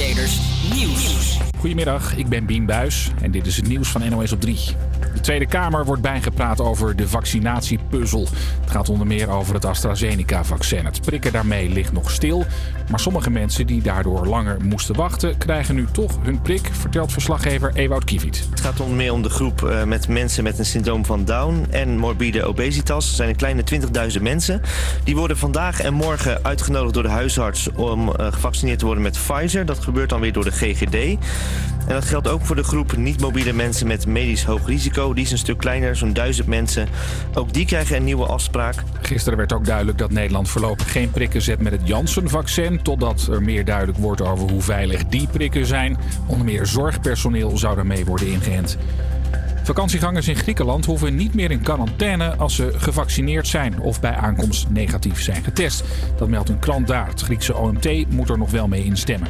Creators Nieuws. Goedemiddag, ik ben Bien Buis en dit is het nieuws van NOS op 3. De Tweede Kamer wordt bijgepraat over de vaccinatiepuzzel. Het gaat onder meer over het AstraZeneca-vaccin. Het prikken daarmee ligt nog stil. Maar sommige mensen die daardoor langer moesten wachten, krijgen nu toch hun prik, vertelt verslaggever Ewout Kiewiet. Het gaat onder meer om de groep uh, met mensen met een syndroom van Down en morbide obesitas. Er zijn een kleine 20.000 mensen. Die worden vandaag en morgen uitgenodigd door de huisarts om uh, gevaccineerd te worden met Pfizer. Dat gebeurt dan weer door de GGD. En dat geldt ook voor de groep niet-mobiele mensen met medisch hoog risico. Die is een stuk kleiner, zo'n duizend mensen. Ook die krijgen een nieuwe afspraak. Gisteren werd ook duidelijk dat Nederland voorlopig geen prikken zet met het Janssen-vaccin. Totdat er meer duidelijk wordt over hoe veilig die prikken zijn. Onder meer zorgpersoneel zou daarmee worden ingeënt. Vakantiegangers in Griekenland hoeven niet meer in quarantaine als ze gevaccineerd zijn of bij aankomst negatief zijn getest. Dat meldt een krant daar. Het Griekse OMT moet er nog wel mee instemmen.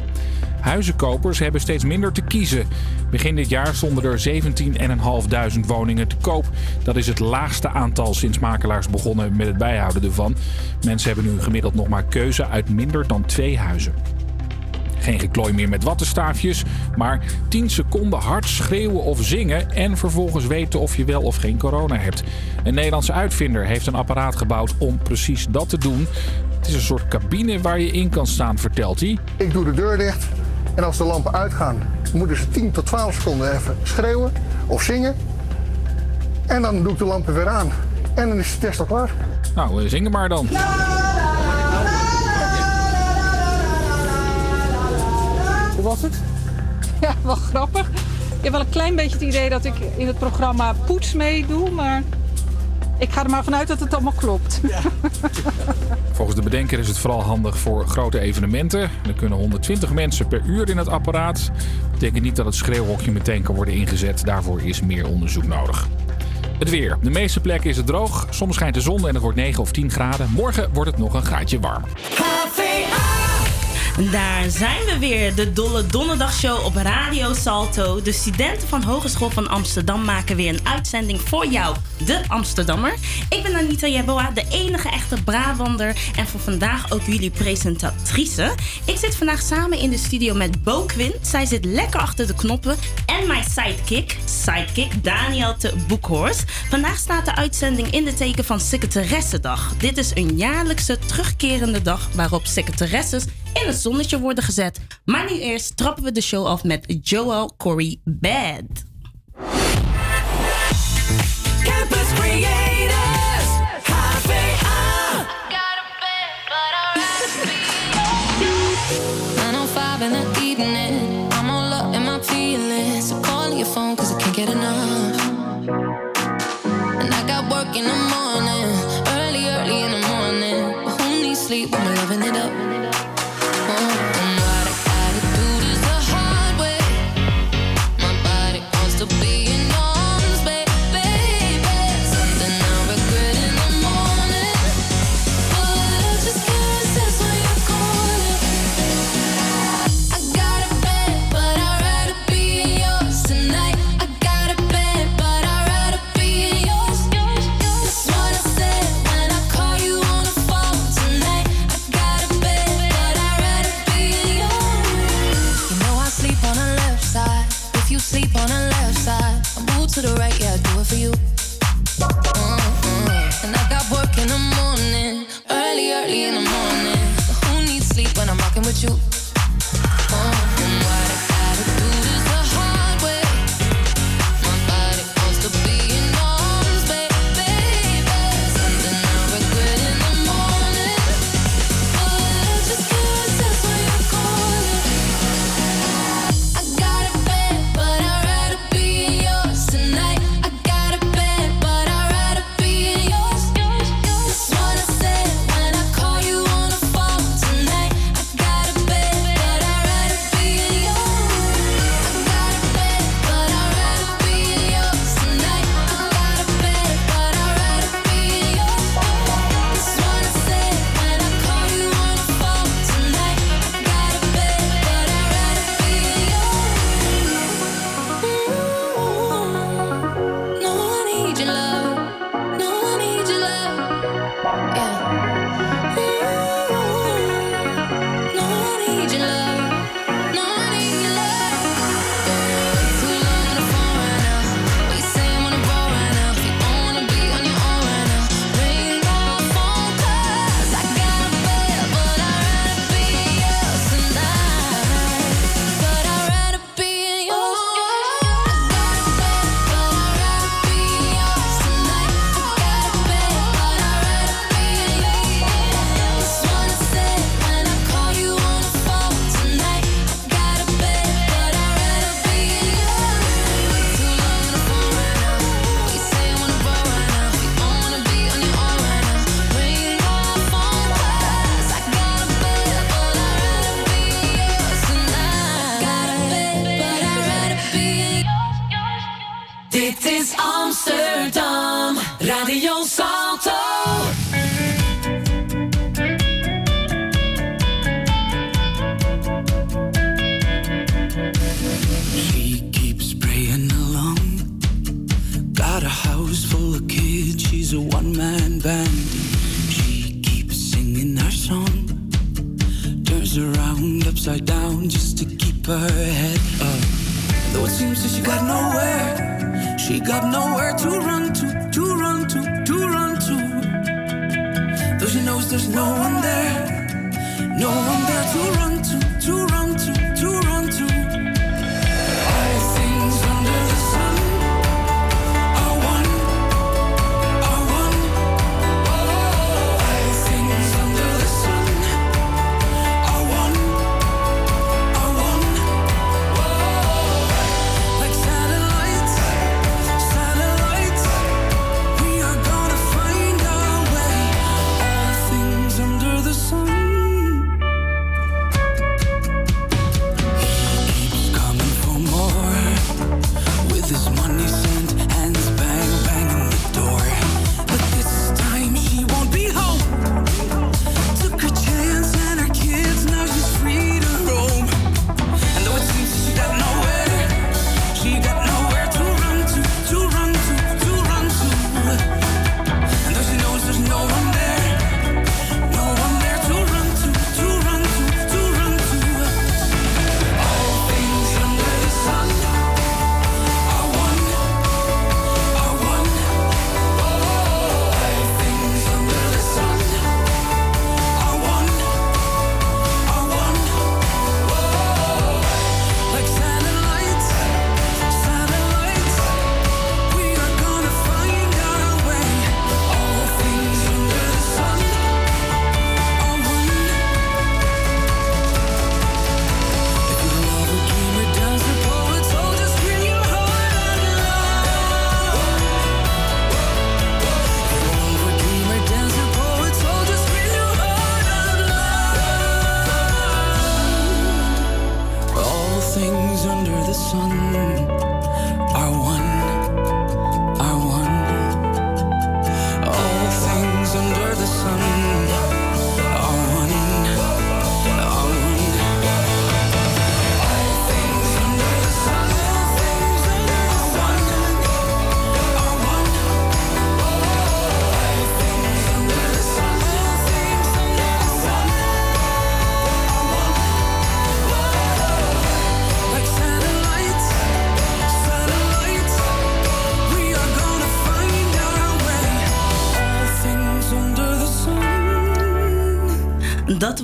Huizenkopers hebben steeds minder te kiezen. Begin dit jaar stonden er 17.500 woningen te koop. Dat is het laagste aantal sinds makelaars begonnen met het bijhouden ervan. Mensen hebben nu gemiddeld nog maar keuze uit minder dan twee huizen. Geen geklooi meer met wattenstaafjes, maar 10 seconden hard schreeuwen of zingen en vervolgens weten of je wel of geen corona hebt. Een Nederlandse uitvinder heeft een apparaat gebouwd om precies dat te doen. Het is een soort cabine waar je in kan staan, vertelt hij. Ik doe de deur dicht en als de lampen uitgaan, moeten ze 10 tot 12 seconden even schreeuwen of zingen. En dan doe ik de lampen weer aan. En dan is de test al klaar. Nou, zingen maar dan. Hoe was het? Ja, wel grappig. Ik heb wel een klein beetje het idee dat ik in het programma Poets meedoe, maar ik ga er maar vanuit dat het allemaal klopt. Ja. Volgens de bedenker is het vooral handig voor grote evenementen. Er kunnen 120 mensen per uur in het apparaat. Dat betekent niet dat het schreeuwhokje meteen kan worden ingezet. Daarvoor is meer onderzoek nodig. Het weer. De meeste plekken is het droog. Soms schijnt de zon en het wordt 9 of 10 graden. Morgen wordt het nog een graadje warm. Daar zijn we weer, de Dolle Donderdagshow op Radio Salto. De studenten van Hogeschool van Amsterdam maken weer een uitzending voor jou, de Amsterdammer. Ik ben Anita Jeboa, de enige echte Brabander en voor vandaag ook jullie presentatrice. Ik zit vandaag samen in de studio met Bo Quint. Zij zit lekker achter de knoppen. En mijn sidekick, sidekick Daniel te Boekhorst. Vandaag staat de uitzending in de teken van Secretaressendag. Dit is een jaarlijkse terugkerende dag waarop secretaresses in het zonnetje worden gezet. Maar nu eerst trappen we de show af met Joel Corey Bad. Campus Creators, HVA. 905 in the evening. I'm all up in my feelings. So calling your phone cause I can't get enough. And I got work in the morning. Early, early in the morning. But who needs sleep when we're loving it up?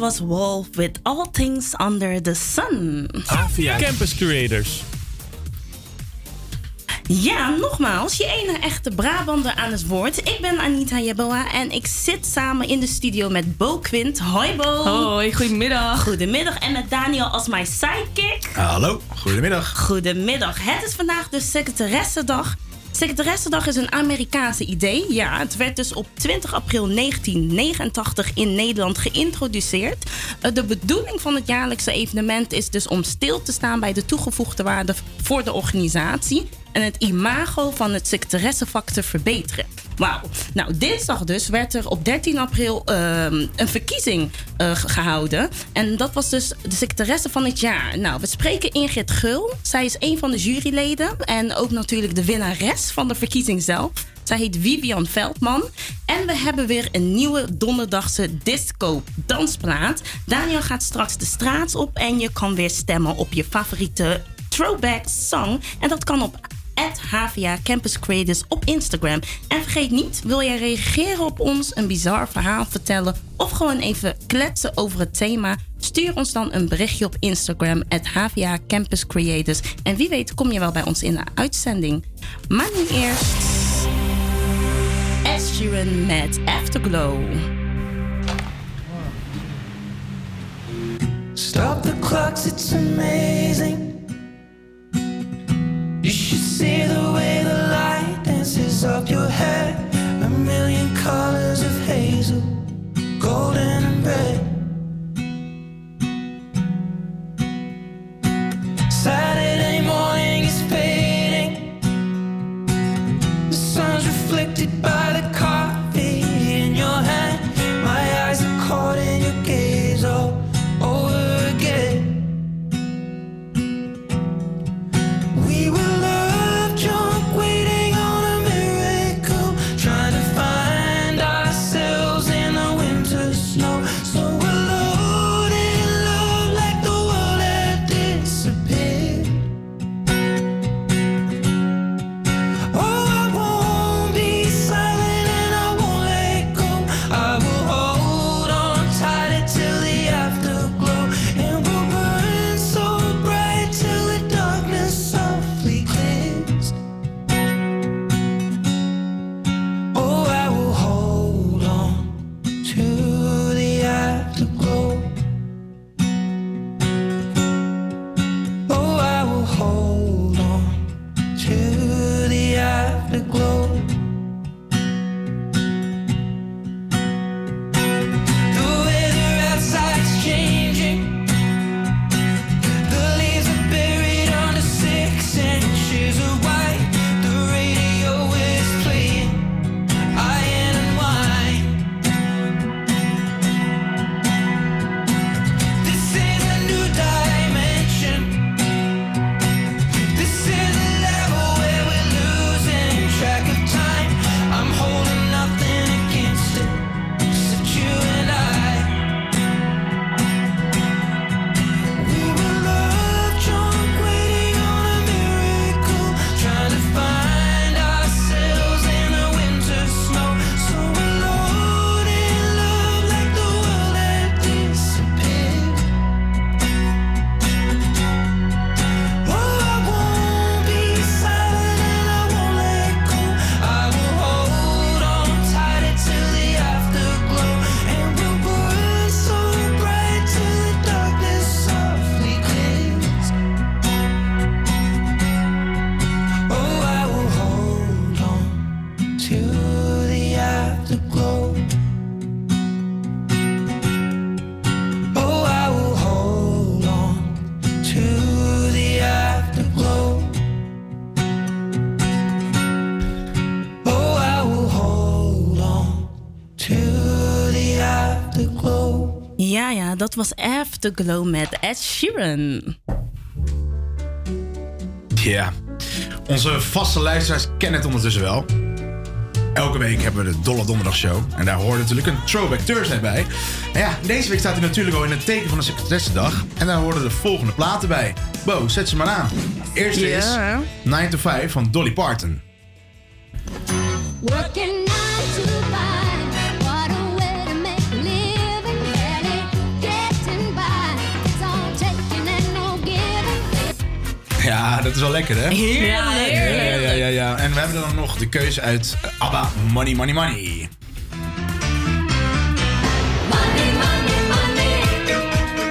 Was Wolf with All Things Under the Sun. Avia Campus Creators. Ja, nogmaals, je ene echte Brabander aan het woord. Ik ben Anita Jeboa en ik zit samen in de studio met Bo Quint. Hoi Bo. Hoi, goedemiddag. Goedemiddag. En met Daniel als mijn sidekick. Hallo, goedemiddag. Goedemiddag. Het is vandaag de Secretaressendag. Secretaressendag is een Amerikaanse idee. Ja, het werd dus op 20 april 1989 in Nederland geïntroduceerd. Eh, De bedoeling van het jaarlijkse evenement is dus om stil te staan bij de toegevoegde waarde voor de organisatie en het imago van het secretaressenvak te verbeteren. Wauw. Nou, dinsdag dus werd er op 13 april ehm, een verkiezing eh, ge- gehouden. En dat was dus de secretaresse van het jaar. Nou, we spreken Ingrid Gul. Zij is een van de juryleden. En ook natuurlijk de winnares van de verkiezing zelf. Zij heet Vivian Veldman. En we hebben weer een nieuwe donderdagse disco-dansplaat. Daniel gaat straks de straat op en je kan weer stemmen op je favoriete throwback song. En dat kan op HVA Campus Creators op Instagram. En vergeet niet, wil jij reageren op ons, een bizar verhaal vertellen of gewoon even kletsen over het thema? Stuur ons dan een berichtje op Instagram HVA Campus Creators. En wie weet kom je wel bij ons in de uitzending. Maar nu eerst Ed met Afterglow. Stop the clocks, it's amazing. You should see the way the light dances up your hair. A million colors of hazel, golden and red. Saturday So dat was Afterglow met Ed Sheeran. Ja. Onze vaste luisteraars kennen het ondertussen wel. Elke week hebben we de Dolle Donderdag Show. En daar hoort natuurlijk een Throwback Thursday bij. En ja, deze week staat hij natuurlijk al in het teken van de Secretaressendag. En daar horen de volgende platen bij. Bo, zet ze maar aan. Eerste is Ja. 9 to 5 van Dolly Parton. Dat is wel lekker, hè? Heerlijk. Ja, ja, ja, ja, ja. En we hebben dan nog de keuze uit ABBA Money, Money, Money. Money, money, money,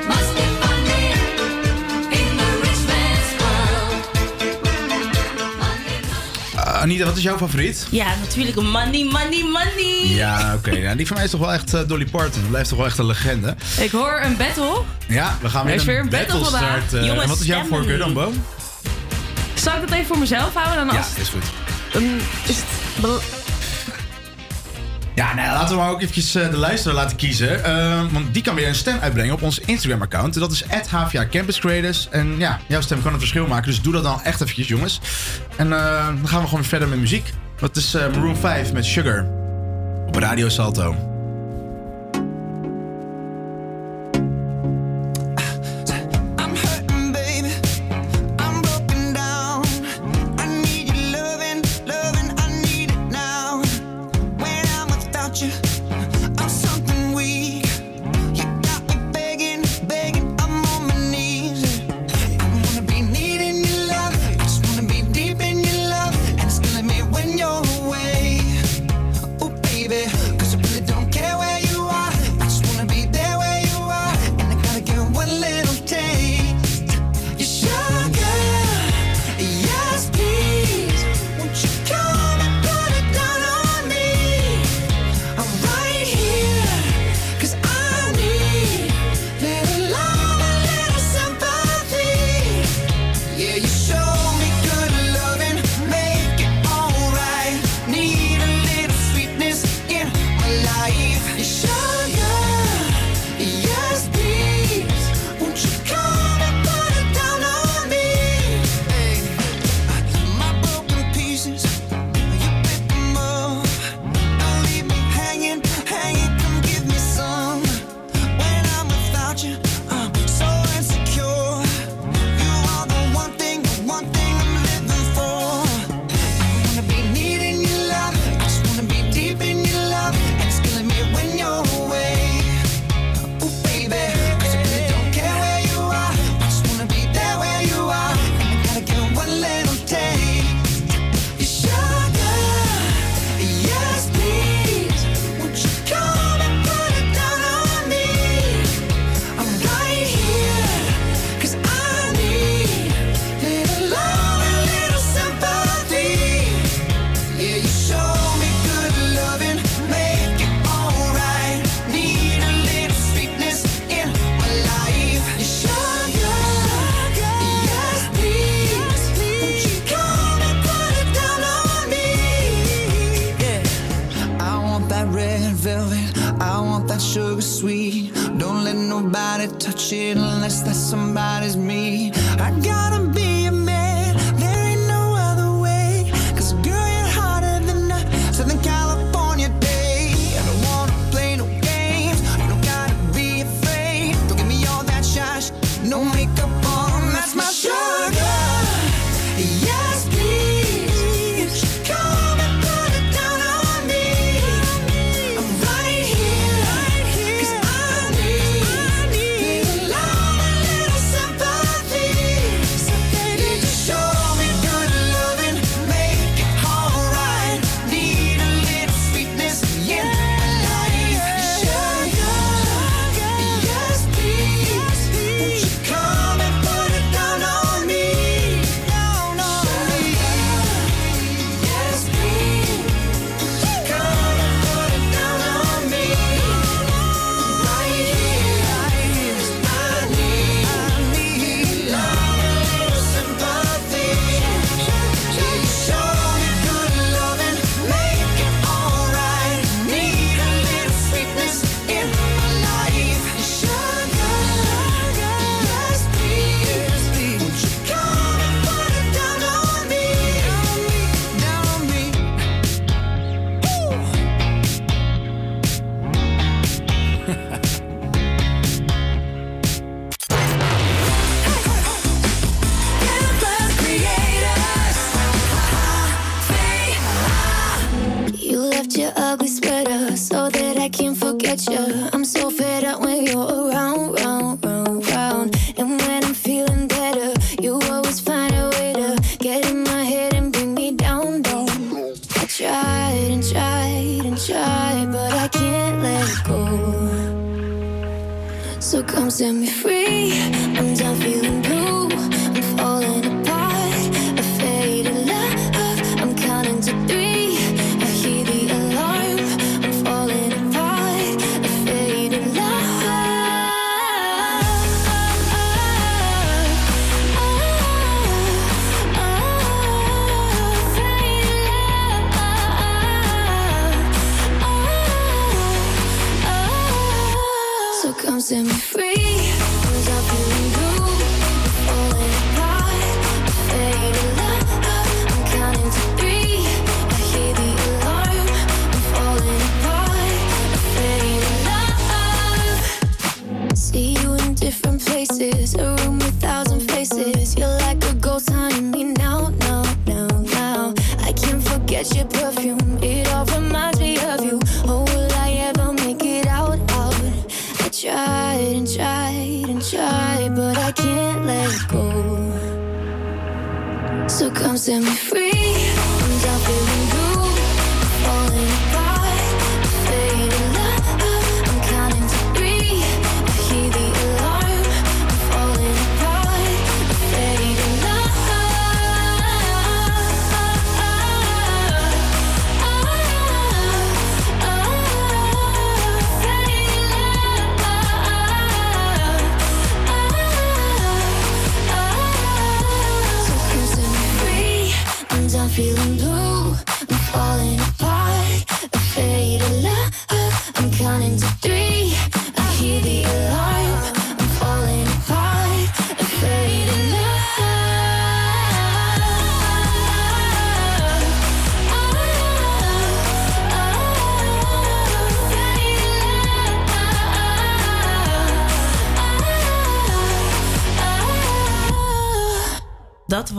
must be funny in the rich man's world. Eh, Anita, wat is jouw favoriet? Ja, natuurlijk money, money, money. Ja, oké. Ja, die van mij is toch wel echt eh, Dolly Parton. Dat blijft toch wel echt een legende. Ik hoor een battle. Ja, we gaan Er weer is een, weer een battle starten. Jongens, en wat is jouw voorkeur dan, niet. Zal ik dat even voor mezelf houden? Dan Ja, als, is goed. is het... Ja, nou, laten we maar ook eventjes eh, de luisteraar laten kiezen. Eh, want die kan weer een stem uitbrengen op ons Instagram-account. Dat is HVA Campus Creators. En ja, jouw stem kan een verschil maken. Dus doe dat dan echt eventjes, jongens. En eh, dan gaan we gewoon weer verder met muziek. Dat is eh, Maroon 5 met Sugar. Op Radio Salto.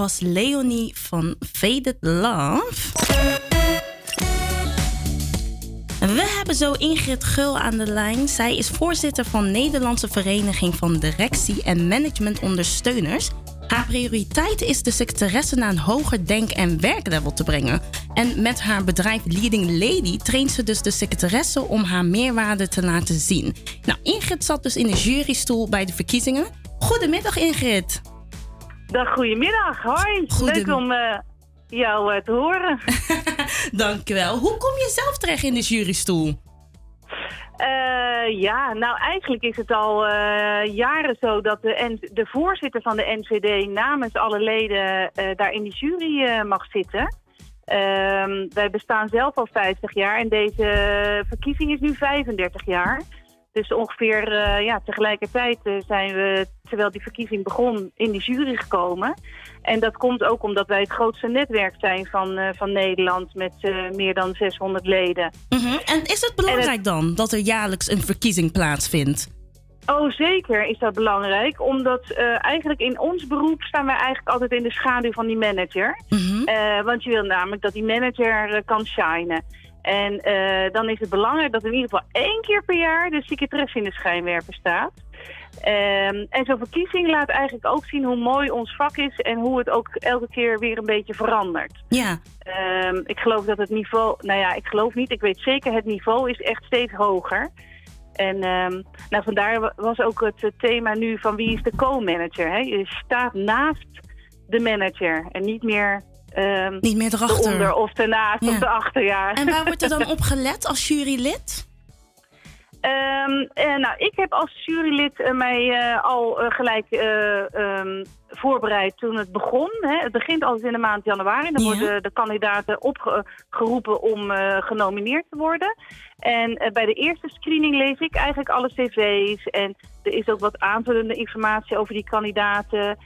Was Leonie van Faded Love. We hebben zo Ingrid Gul aan de lijn. Zij is voorzitter van Nederlandse Vereniging van Directie en Managementondersteuners. Haar prioriteit is de secretaresse naar een hoger denk- en werklevel te brengen. En met haar bedrijf Leading Lady traint ze dus de secretaresse om haar meerwaarde te laten zien. Nou, Ingrid zat dus in de jurystoel bij de verkiezingen. Goedemiddag Ingrid. Dag, goedemiddag. Hoi. Leuk om eh, jou eh, te horen. Dankjewel. Hoe kom je zelf terecht in de jurystoel? Eh, ja, nou eigenlijk is het al jaren zo dat de, de voorzitter van de NVD namens alle leden daar in die jury mag zitten. Ehm, wij bestaan zelf al 50 jaar en deze verkiezing is nu 35 jaar. Dus ongeveer eh, ja, tegelijkertijd eh, zijn we, terwijl die verkiezing begon, in die jury gekomen. En dat komt ook omdat wij het grootste netwerk zijn van, eh, van Nederland met meer dan 600 leden. Mhm. En is het belangrijk dan dat er jaarlijks een verkiezing plaatsvindt? Oh, zeker is dat belangrijk. Omdat eigenlijk in ons beroep staan wij eigenlijk altijd in de schaduw van die manager. Eh, want je wil namelijk dat die manager kan shinen. En eh, dan is het belangrijk dat in ieder geval één keer per jaar de secretaresse in de schijnwerper staat. Ehm, en zo'n verkiezing laat eigenlijk ook zien hoe mooi ons vak is en hoe het ook elke keer weer een beetje verandert. Ja. Ehm, ik geloof dat het niveau, nou ja, ik geloof niet, ik weet zeker, het niveau is echt steeds hoger. En ehm, nou, vandaar wa- was ook het eh, thema nu van wie is de co-manager. Je staat naast de manager en niet meer, ehm Niet meer erachter. eronder of ernaast Ja. of erachter. Ja. En waar wordt er dan op gelet als jurylid? Ehm, eh, nou, ik heb als jurylid eh, mij eh, al gelijk eh, ehm, voorbereid toen het begon. Hè. Het begint altijd in de maand januari. Dan Ja. worden de kandidaten opgeroepen om genomineerd te worden. En bij de eerste screening lees ik eigenlijk alle cv's. En er is ook wat aanvullende informatie over die kandidaten.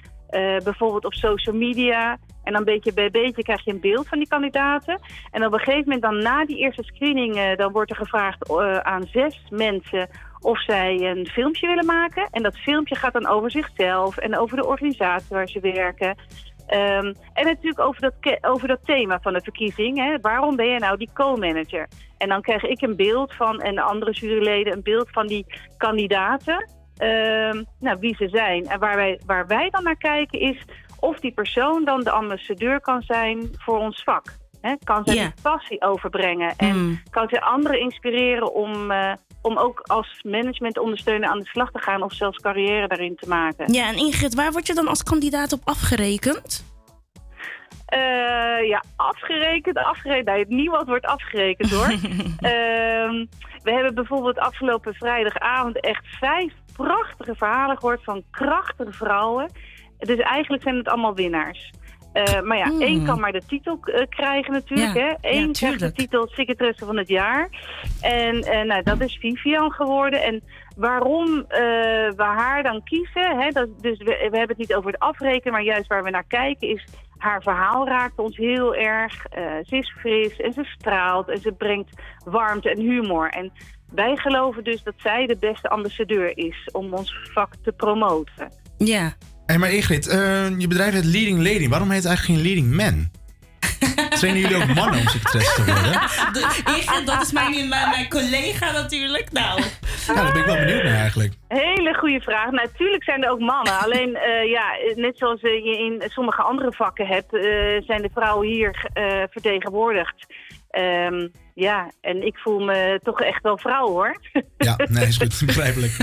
bijvoorbeeld op social media. En dan beetje bij beetje krijg je een beeld van die kandidaten. En op een gegeven moment dan na die eerste screening... eh, dan wordt er gevraagd eh, aan zes mensen of zij een filmpje willen maken. En dat filmpje gaat dan over zichzelf en over de organisatie waar ze werken. Ehm, en natuurlijk over dat, over dat thema van de verkiezing. Hè. Waarom ben je nou die co-manager? En dan krijg ik een beeld van, en de andere juryleden, een beeld van die kandidaten. Ehm, nou, wie ze zijn. En waar wij, waar wij dan naar kijken is of die persoon dan de ambassadeur kan zijn voor ons vak. Kan zij die passie overbrengen en Mm. kan zij anderen inspireren om, eh, om ook als managementondersteuner aan de slag te gaan of zelfs carrière daarin te maken. Ja, en Ingrid, waar word je dan als kandidaat op afgerekend? Eh, ja, afgerekend, afgerekend. Nee, niemand wordt afgerekend hoor. Ehm, we hebben bijvoorbeeld afgelopen vrijdagavond echt vijf prachtige verhalen gehoord van krachtige vrouwen. Dus eigenlijk zijn het allemaal winnaars. Eh, maar ja, Mm. één kan maar de titel eh, krijgen natuurlijk. Ja, hè? ja, Eén krijgt de titel secretaresse van het jaar. En eh, nou, dat is Vivian geworden. En waarom we haar dan kiezen, hè? Dat, dus we, we hebben het niet over het afrekenen, maar juist waar we naar kijken is... Haar verhaal raakt ons heel erg. Ze is fris en ze straalt en ze brengt warmte en humor. En wij geloven dus dat zij de beste ambassadeur is om ons vak te promoten. Ja. Hé, maar Ingrid, eh, je bedrijf heet Leading Lady. Waarom heet het eigenlijk geen Leading Man? Trainen jullie ook mannen om secretaresse te worden? De, Ingrid, dat is mijn, mijn, mijn collega natuurlijk. Nou. Ja, daar ben ik wel benieuwd naar eigenlijk. Hele goede vraag. Natuurlijk zijn er ook mannen. Alleen, eh, ja, net zoals eh, je in sommige andere vakken hebt, eh, zijn de vrouwen hier eh, vertegenwoordigd. Ehm, ja, en ik voel me toch echt wel vrouw hoor. Ja, nee, is goed. Begrijpelijk.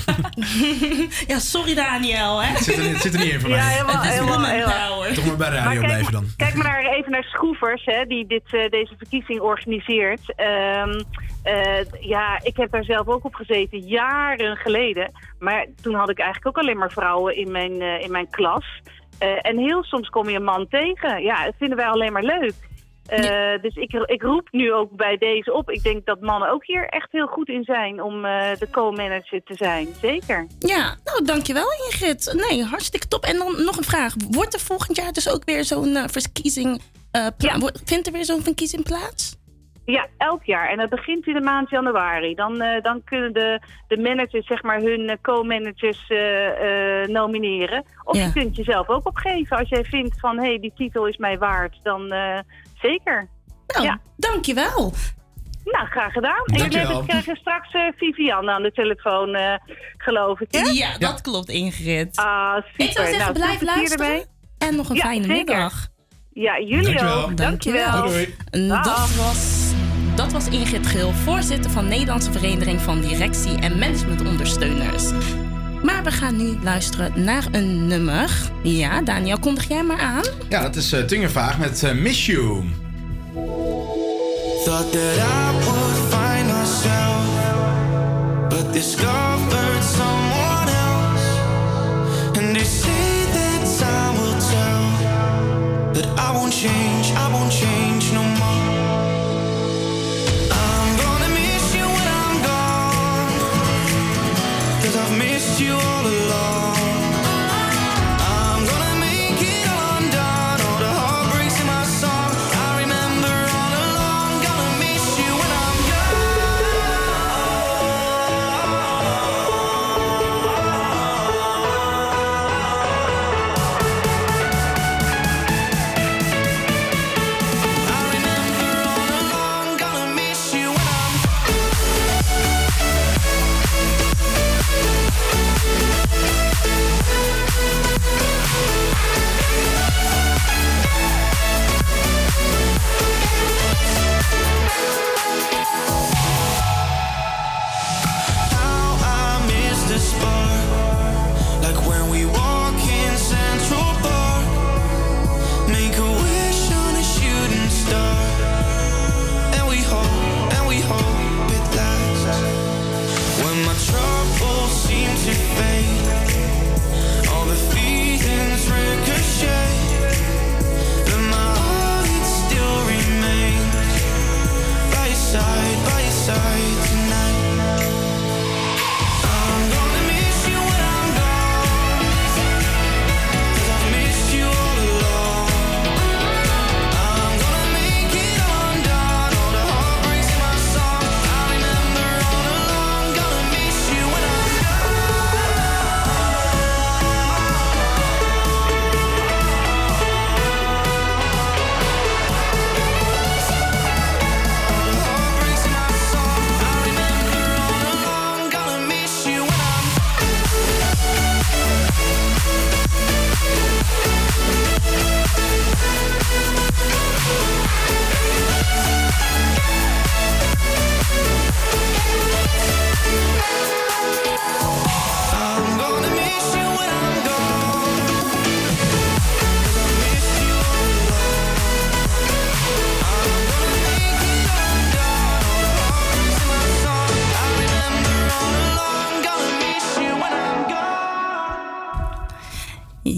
ja, sorry Daniel, hè? Het zit er, het zit er niet in voor mij. Ja, helemaal, Het is helemaal. Toch maar bij de radio Maar kijk, blijven dan. Kijk maar naar, even naar Schroevers, hè, die dit, eh, deze verkiezing organiseert. Ehm, eh, ja, ik heb daar zelf ook op gezeten, jaren geleden. Maar toen had ik eigenlijk ook alleen maar vrouwen in mijn, eh, in mijn klas. Eh, en heel soms kom je een man tegen. Ja, dat vinden wij alleen maar leuk. Eh, Dus ik, ik roep nu ook bij deze op. Ik denk dat mannen ook hier echt heel goed in zijn om eh, de co-manager te zijn. Zeker. Ja, nou dankjewel Ingrid. Nee, hartstikke top. En dan nog een vraag. Wordt er volgend jaar dus ook weer zo'n eh, verkiezing... wordt- Vindt er weer zo'n verkiezing plaats? Ja, elk jaar. En dat begint in de maand januari. Dan, dan kunnen de, de managers zeg maar, hun co-managers nomineren. Of Ja. je kunt jezelf ook opgeven. Als jij vindt van, hé, hey, die titel is mij waard, dan zeker. Nou, ja. dankjewel. Nou, graag gedaan. En jullie Dankjewel. hebben- krijgen straks eh, Vivian aan de telefoon, eh, geloof ik, hè? Ja, dat klopt Ingrid. Ah, super. Ik zou zeggen, Nou, blijf luisteren. En nog een Ja, fijne zeker. middag. Ja, jullie ook. Dankjewel. Dag. Dat was, dat was Ingrid Geel, voorzitter van Nederlandse Vereniging van Directie- en Managementondersteuners. Maar we gaan nu luisteren naar een nummer. Ja, Daniel, kondig jij maar aan. Ja, dat is uh, Tungevaag met eh, Miss You. Thought that I would find myself, but discovered someone else. And they say that time will tell that I won't change, I won't change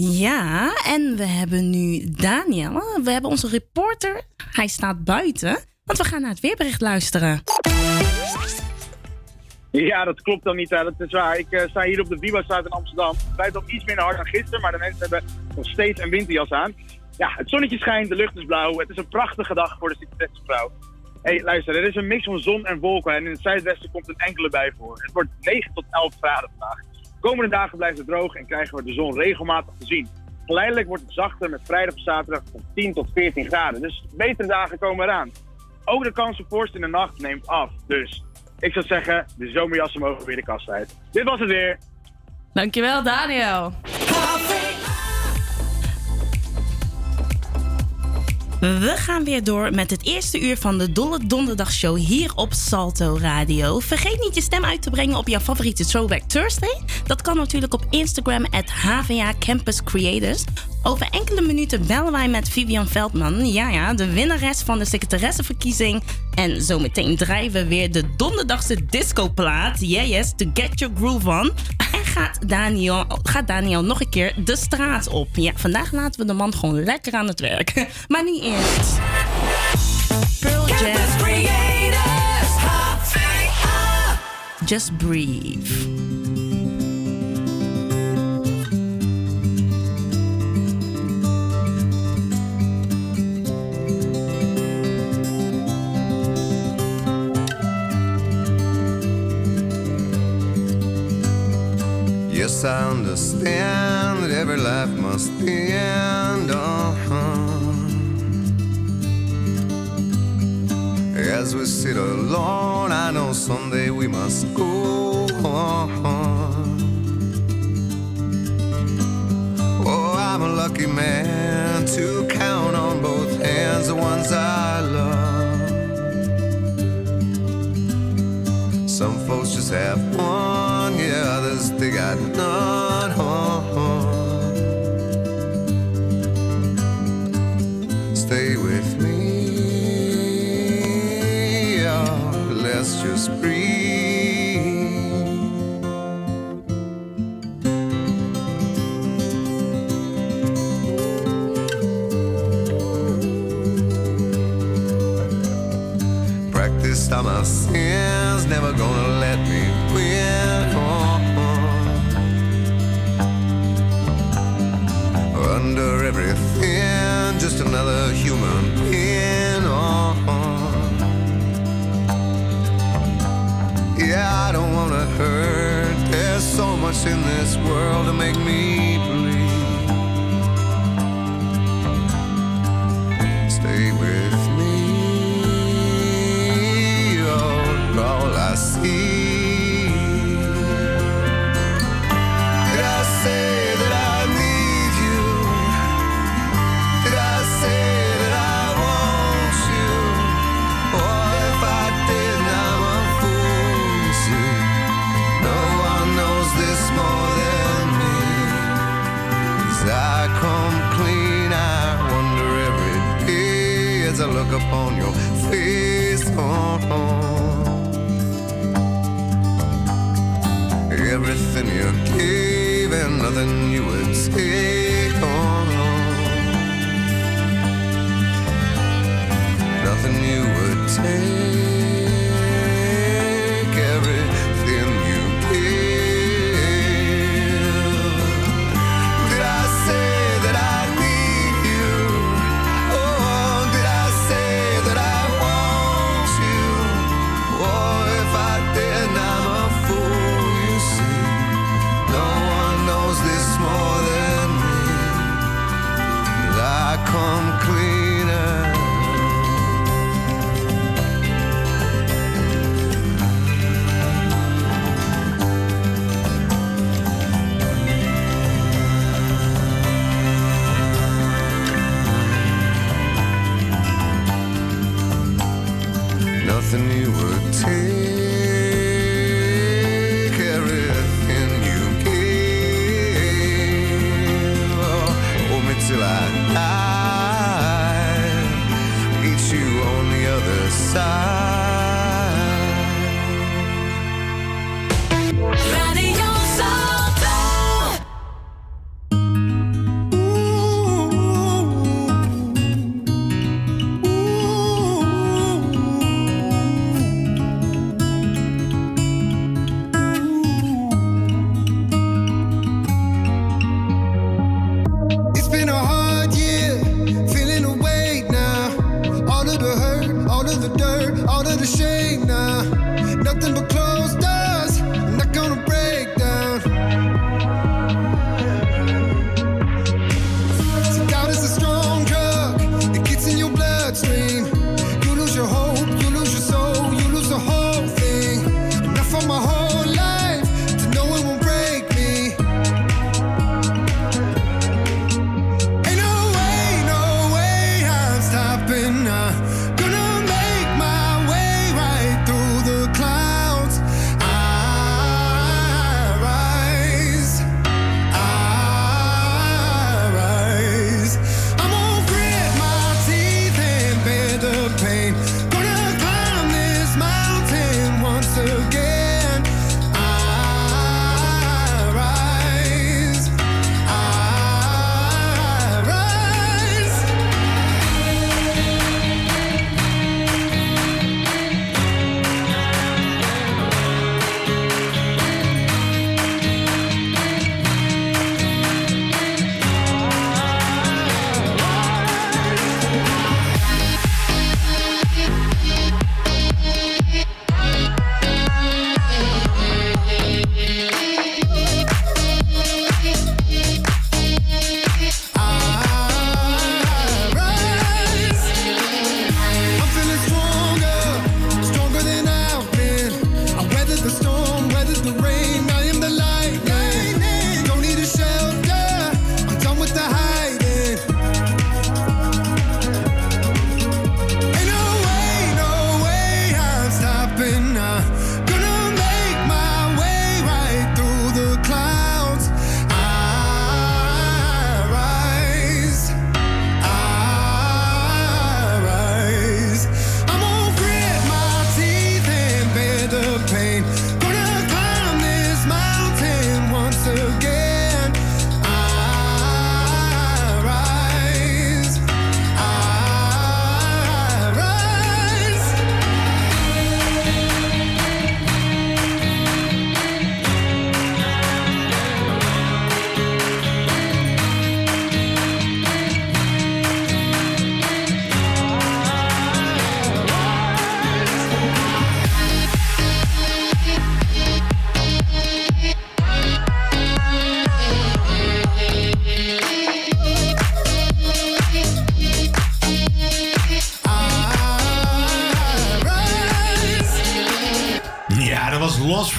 Ja, en we hebben nu Daniel. We hebben onze reporter. Hij staat buiten. Want we gaan naar het weerbericht luisteren. Ja, dat klopt dan niet. hè. Dat is waar. Ik eh, sta hier op de Viva-straat in Amsterdam. Het rijdt ook iets minder hard dan gisteren, maar de mensen hebben nog steeds een winterjas aan. Ja, het zonnetje schijnt, de lucht is blauw. Het is een prachtige dag voor de Succesvrouw. Hé, hey, luister, er is een mix van zon en wolken en in het zuidwesten komt een enkele bij voor. Het wordt 9 tot 11 graden vandaag. De komende dagen blijft het droog en krijgen we de zon regelmatig te zien. Geleidelijk wordt het zachter met vrijdag of zaterdag van 10 tot 14 graden. Dus betere dagen komen eraan. Ook de kans op vorst in de nacht neemt af. Dus ik zou zeggen, de zomerjassen mogen weer de kast uit. Dit was het weer. Dankjewel, Daniel. We gaan weer door met het eerste uur van de Dolle Donderdagshow hier op Salto Radio. Vergeet niet je stem uit te brengen op jouw favoriete Throwback Thursday. Dat kan natuurlijk op Instagram at HVA Campus Creators. Over enkele minuten bellen wij met Vivian Veldman. Ja, ja, de winnares van de secretaressenverkiezing. En zometeen draaien we weer de donderdagse discoplaat. Yeah, yes, to get your groove on. Gaat Daniel, gaat Daniel nog een keer de straat op. Ja, vandaag laten we de man gewoon lekker aan het werk. Maar niet eerst. Pearl Jam. Just breathe. Yes, I understand that every life must end. Uh-huh. As we sit alone, I know someday we must go on. Oh, I'm a lucky man to count on both hands the ones I love. Some folks just have one, others they got none. Stay with me, yeah, let's just breathe. Practiced all my another human being. Yeah, I don't wanna hurt. There's so much in this world to make me upon your face. Oh, everything you gave and nothing you would take on. Nothing you would take,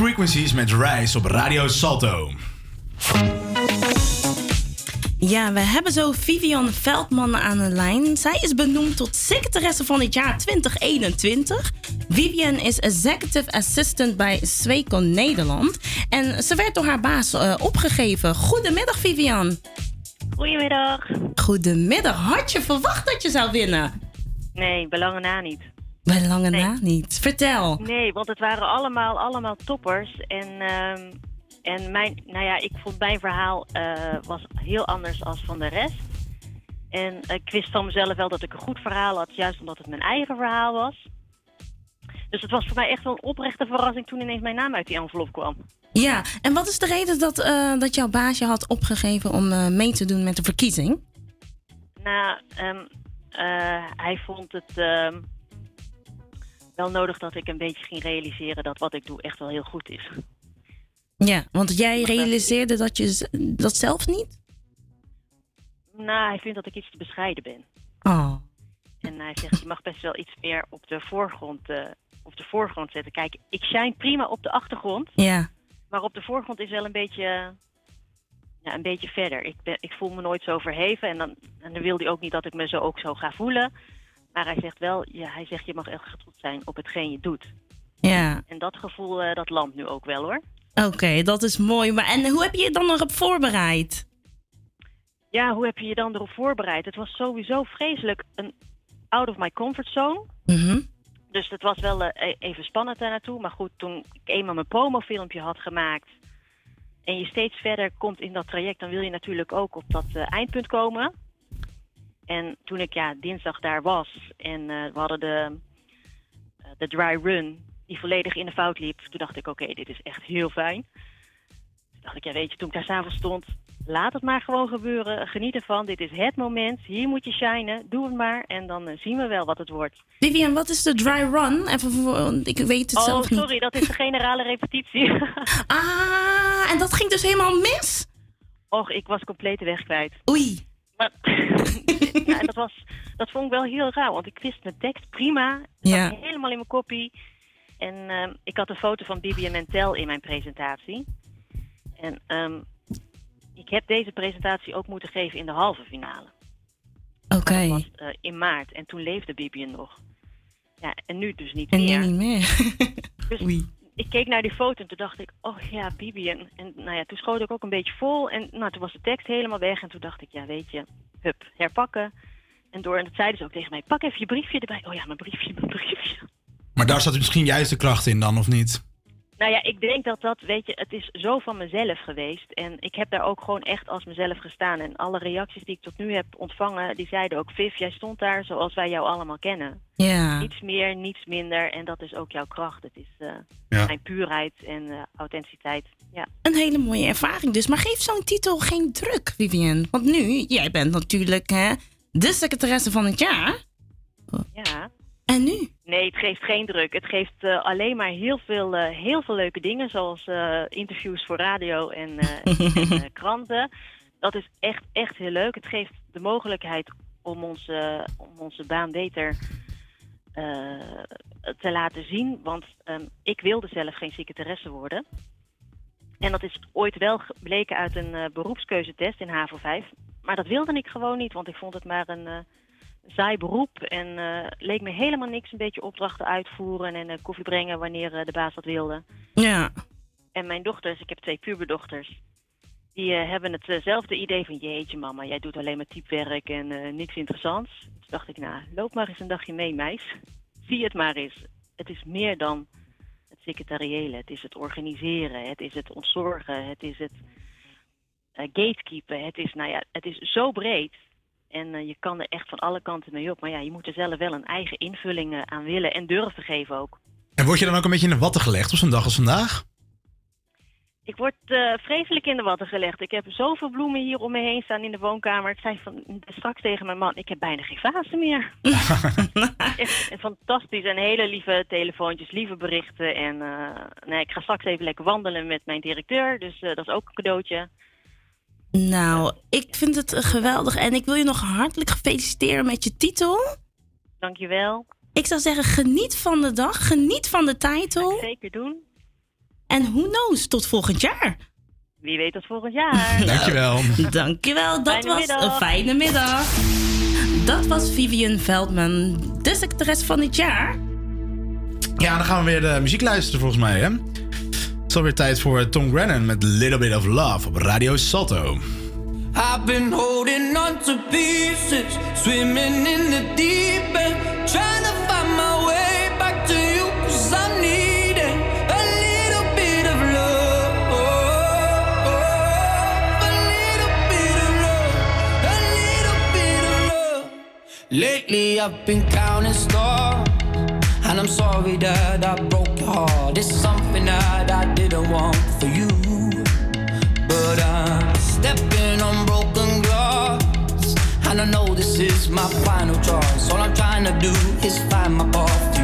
Frequencies met Rise op Radio Salto. Ja, we hebben zo Vivian Veldman aan de lijn. Zij is benoemd tot secretaresse van het jaar 2021. Vivian is executive assistant bij Sweco Nederland. En ze werd door haar baas eh, opgegeven. Goedemiddag, Vivian. Goedemiddag. Goedemiddag. Had je verwacht dat je zou winnen? Nee, belangen na niet. Bij lange na niet. Vertel. Nee, want het waren allemaal, allemaal toppers. En, ehm, en mijn, nou ja, ik vond mijn verhaal eh, was heel anders als van de rest. En ik wist van mezelf wel dat ik een goed verhaal had, juist omdat het mijn eigen verhaal was. Dus het was voor mij echt wel een oprechte verrassing toen ineens mijn naam uit die envelop kwam. Ja, en wat is de reden dat, eh, dat jouw baas je had opgegeven om eh, mee te doen met de verkiezing? Nou, ehm, eh, hij vond het ehm, wel nodig dat ik een beetje ging realiseren dat wat ik doe echt wel heel goed is. Ja, want jij realiseerde dat je dat zelf niet? Nou, hij vindt dat ik iets te bescheiden ben. Oh. En hij zegt, je mag best wel iets meer op de voorgrond, eh, op de voorgrond zetten. Kijk, ik shine prima op de achtergrond. Ja. Maar op de voorgrond is wel een beetje, ja, een beetje verder. Ik, ben, ik voel me nooit zo verheven. En dan, en dan wil hij ook niet dat ik me zo ook zo ga voelen. Maar hij zegt wel, ja, hij zegt, je mag echt trots zijn op hetgeen je doet. Ja. En dat gevoel, eh, dat landt nu ook wel hoor. Oké, dat is mooi. Maar en hoe heb je je dan erop voorbereid? Ja, hoe heb je je dan erop voorbereid? Het was sowieso vreselijk een out of my comfort zone. Mhm. Dus het was wel eh, e- even spannend daar naartoe. Maar goed, toen ik eenmaal mijn promofilmpje had gemaakt... en je steeds verder komt in dat traject... dan wil je natuurlijk ook op dat eh, eindpunt komen. En toen ik ja, dinsdag daar was en eh, we hadden de, eh, de dry run... die volledig in de fout liep, toen dacht ik, oké, dit is echt heel fijn. Toen dacht ik, ja weet je, toen ik daar s'avonds stond... laat het maar gewoon gebeuren, geniet ervan. Dit is het moment, hier moet je shinen, doe het maar... en dan eh, zien we wel wat het wordt. Vivian, wat is de dry run? Even voor, ik weet het Oh, zelf niet. sorry, dat is de generale repetitie. ah, en dat ging dus helemaal mis? Och, ik was compleet de weg kwijt. Oei. Maar, ja, en dat, was, dat vond ik wel heel raar, want ik wist mijn tekst prima. Het Ja. helemaal in mijn kopie. En ehm, ik had een foto van Bibi en Mentel in mijn presentatie. En ehm, ik heb deze presentatie ook moeten geven in de halve finale. Oké. Dat was eh, in maart. En toen leefde Bibi nog. Ja, en nu dus niet En meer. nu niet meer. Dus ik keek naar die foto en toen dacht ik, oh ja, Bibi. En, en nou ja, toen schoot ik ook een beetje vol. En nou, toen was de tekst helemaal weg. En toen dacht ik, ja, weet je, hup, herpakken. En door, en dat zeiden ze ook tegen mij, pak even je briefje erbij. Oh ja, mijn briefje, mijn briefje. Maar daar zat misschien juist de kracht in dan, of niet? Nou ja, ik denk dat dat, weet je, het is zo van mezelf geweest. En ik heb daar ook gewoon echt als mezelf gestaan. En alle reacties die ik tot nu heb ontvangen, die zeiden ook... Viv, jij stond daar zoals wij jou allemaal kennen. Ja. Niets meer, niets minder. En dat is ook jouw kracht. Het is eh, Ja. mijn puurheid en eh, authenticiteit. Ja. Een hele mooie ervaring dus. Maar geef zo'n titel geen druk, Vivian. Want nu, jij bent natuurlijk hè, de secretaresse van het jaar. ja. En nu? Nee, het geeft geen druk. Het geeft eh, alleen maar heel veel, eh, heel veel leuke dingen, zoals eh, interviews voor radio en, en kranten. Dat is echt, echt heel leuk. Het geeft de mogelijkheid om onze, om onze baan beter te laten zien. Want ehm, ik wilde zelf geen secretaresse worden. En dat is ooit wel gebleken uit een beroepskeuzetest in HAVO 5. Maar dat wilde ik gewoon niet, want ik vond het maar een... saai beroep en eh, leek me helemaal niks. Een beetje opdrachten uitvoeren en eh, koffie brengen wanneer eh, de baas dat wilde. Ja. En mijn dochters, ik heb twee puberdochters, die hebben hetzelfde idee van... jeetje mama, jij doet alleen maar typewerk en niks interessants. Toen dacht ik, nou, loop maar eens een dagje mee, meis. Zie het maar eens. Het is meer dan het secretariële. Het is het organiseren, het is het ontzorgen, het is het gatekeepen. Het is, nou ja, het is zo breed. En eh, je kan er echt van alle kanten mee op. Maar ja, je moet er zelf wel een eigen invulling eh, aan willen en durven geven ook. En word je dan ook een beetje in de watten gelegd op zo'n dag als vandaag? Ik word eh, vreselijk in de watten gelegd. Ik heb zoveel bloemen hier om me heen staan in de woonkamer. Ik zei van, straks tegen mijn man, ik heb bijna geen vazen meer. echt fantastisch. En hele lieve telefoontjes, lieve berichten. En nee, ik ga straks even lekker wandelen met mijn directeur. Dus dat is ook een cadeautje. Nou, ik vind het geweldig. En ik wil je nog hartelijk feliciteren met je titel. Dankjewel. Ik zou zeggen, geniet van de dag. Geniet van de titel. Zeker doen. En who knows, tot volgend jaar. Wie weet tot volgend jaar. Dankjewel. Dankjewel, dat Fijne was middag. een fijne middag. Dat was Vivian Veldman, de secretaris van dit jaar. Ja, dan gaan we weer de muziek luisteren volgens mij, hè? Is alweer tijd voor eh, Tom Grennan met Little Bit of Love op Radio Salto. I've been holding on to pieces, swimming in the deep end, trying to find my way back to you, cause I'm needing a little bit of love. A little bit of love, a little bit of love. Lately I've been counting stars, and I'm sorry that I broke your heart. It's something that I didn't want for you. But I'm stepping on broken glass. And I know this is my final choice. All I'm trying to do is find my path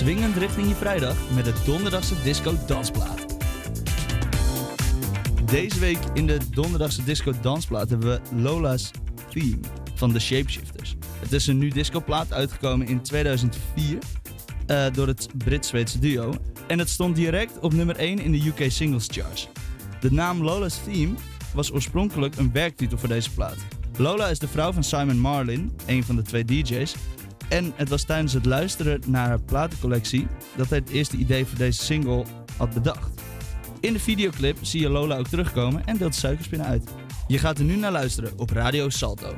swingend richting je vrijdag met de donderdagse disco dansplaat. Deze week in de donderdagse disco dansplaat hebben we Lola's Theme van The Shapeshifters. Het is een nu discoplaat uitgekomen in 2004 eh, door het Brits-Zweedse duo. En het stond direct op nummer 1 in de UK Singles Charts. De naam Lola's Theme was oorspronkelijk een werktitel voor deze plaat. Lola is de vrouw van Simon Marlin, een van de twee DJ's. En het was tijdens het luisteren naar haar platencollectie dat hij het eerste idee voor deze single had bedacht. In de videoclip zie je Lola ook terugkomen en deelt suikerspinnen uit. Je gaat er nu naar luisteren op Radio Salto.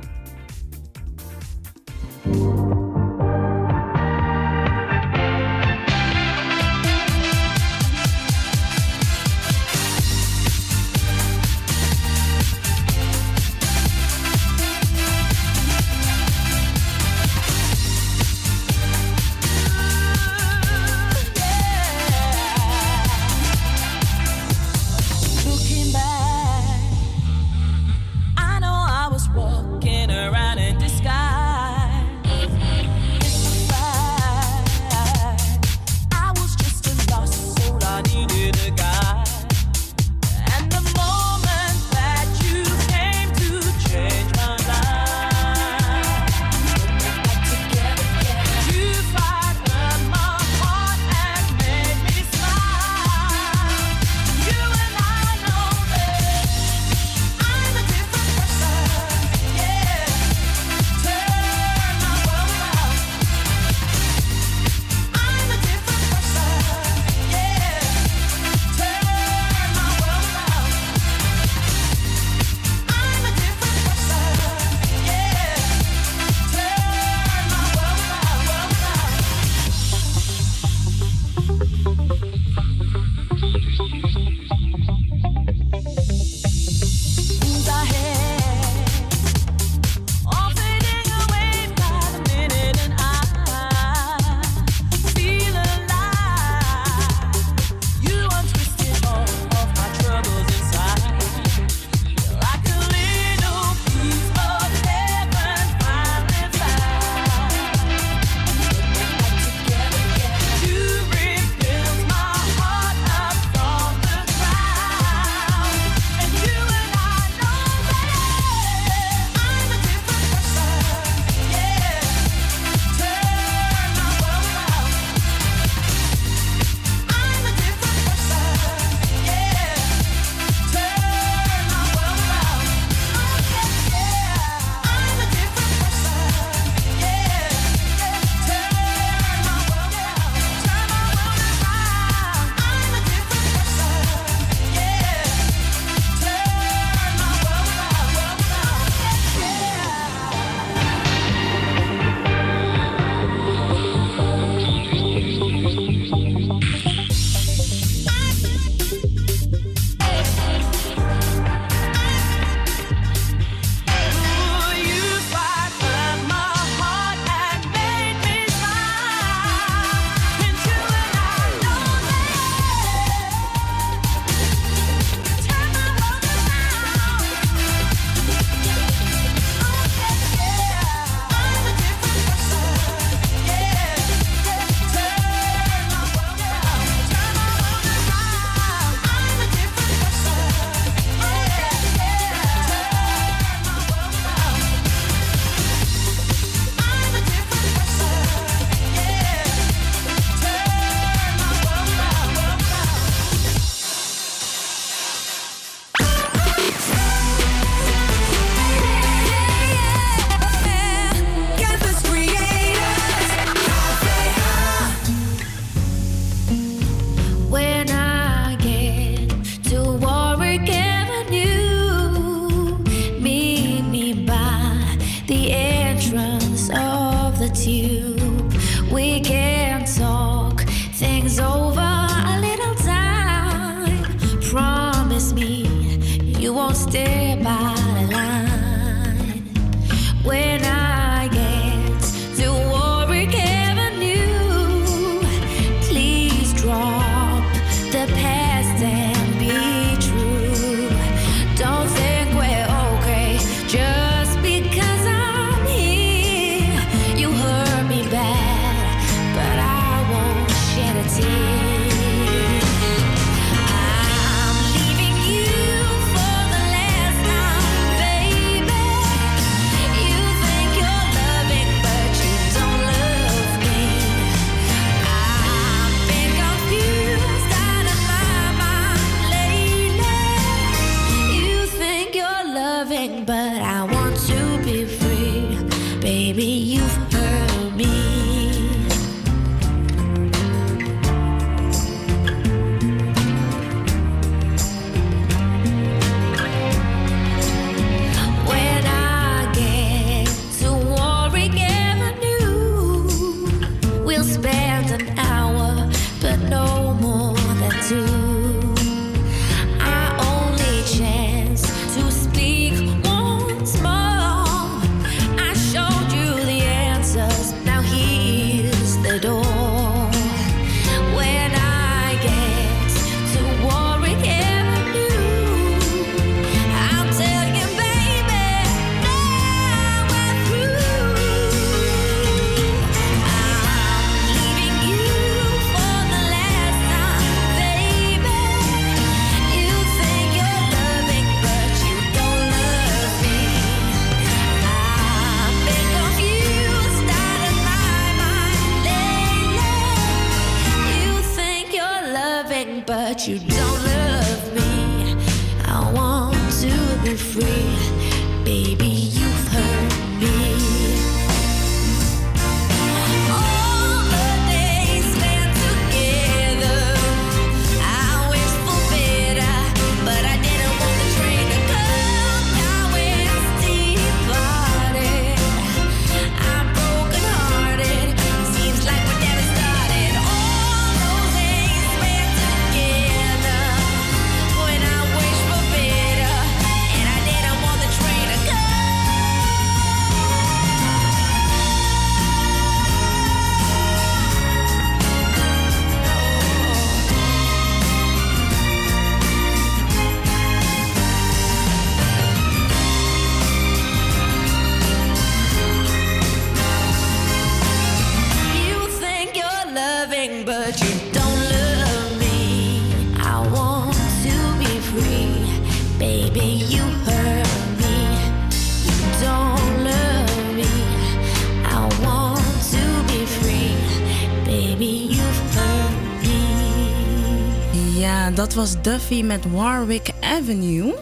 Was Duffy met Warwick Avenue.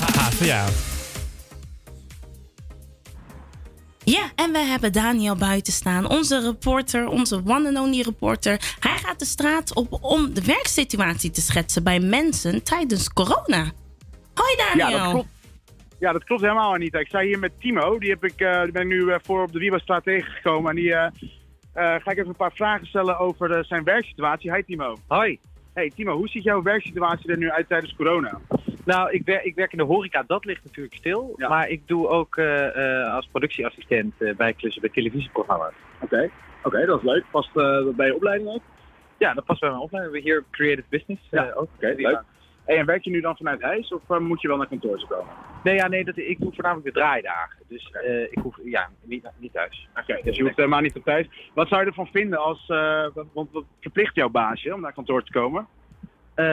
Haha, jou. Ja, en we hebben Daniel buiten staan. Onze reporter, onze one and only reporter. Hij gaat de straat op om de werksituatie te schetsen bij mensen tijdens corona. Hoi Daniel. Ja, dat klopt. Ja, dat klopt helemaal niet. Ik sta hier met Timo. Die, heb ik, eh, die ben ik nu eh, voor op de Wieberstraat tegengekomen. En die eh, eh, ga ik even een paar vragen stellen over zijn werksituatie. Hi Timo. Hoi. Hey Timo, hoe ziet jouw werksituatie er nu uit tijdens corona? Nou, ik, wer, ik werk in de horeca, dat ligt natuurlijk stil. Maar ik doe ook eh, eh, als productieassistent eh, bijklussen bij televisieprogramma's. Oké, oké, dat is leuk. Past eh, bij je opleiding ook? Ja, dat past bij mijn opleiding. We hier Creative Business Ja, ook. Oké, leuk. Hey, en werk je nu dan vanuit huis of eh, moet je wel naar kantoor komen? Nee, ja, nee dat, ik doe voornamelijk de draaidagen. Dus eh, ik hoef ja, niet, niet thuis. Oké, dus je hoeft helemaal niet op thuis. Wat zou je ervan vinden als, eh, want- wat verplicht jouw baasje om naar kantoor te komen? Eh,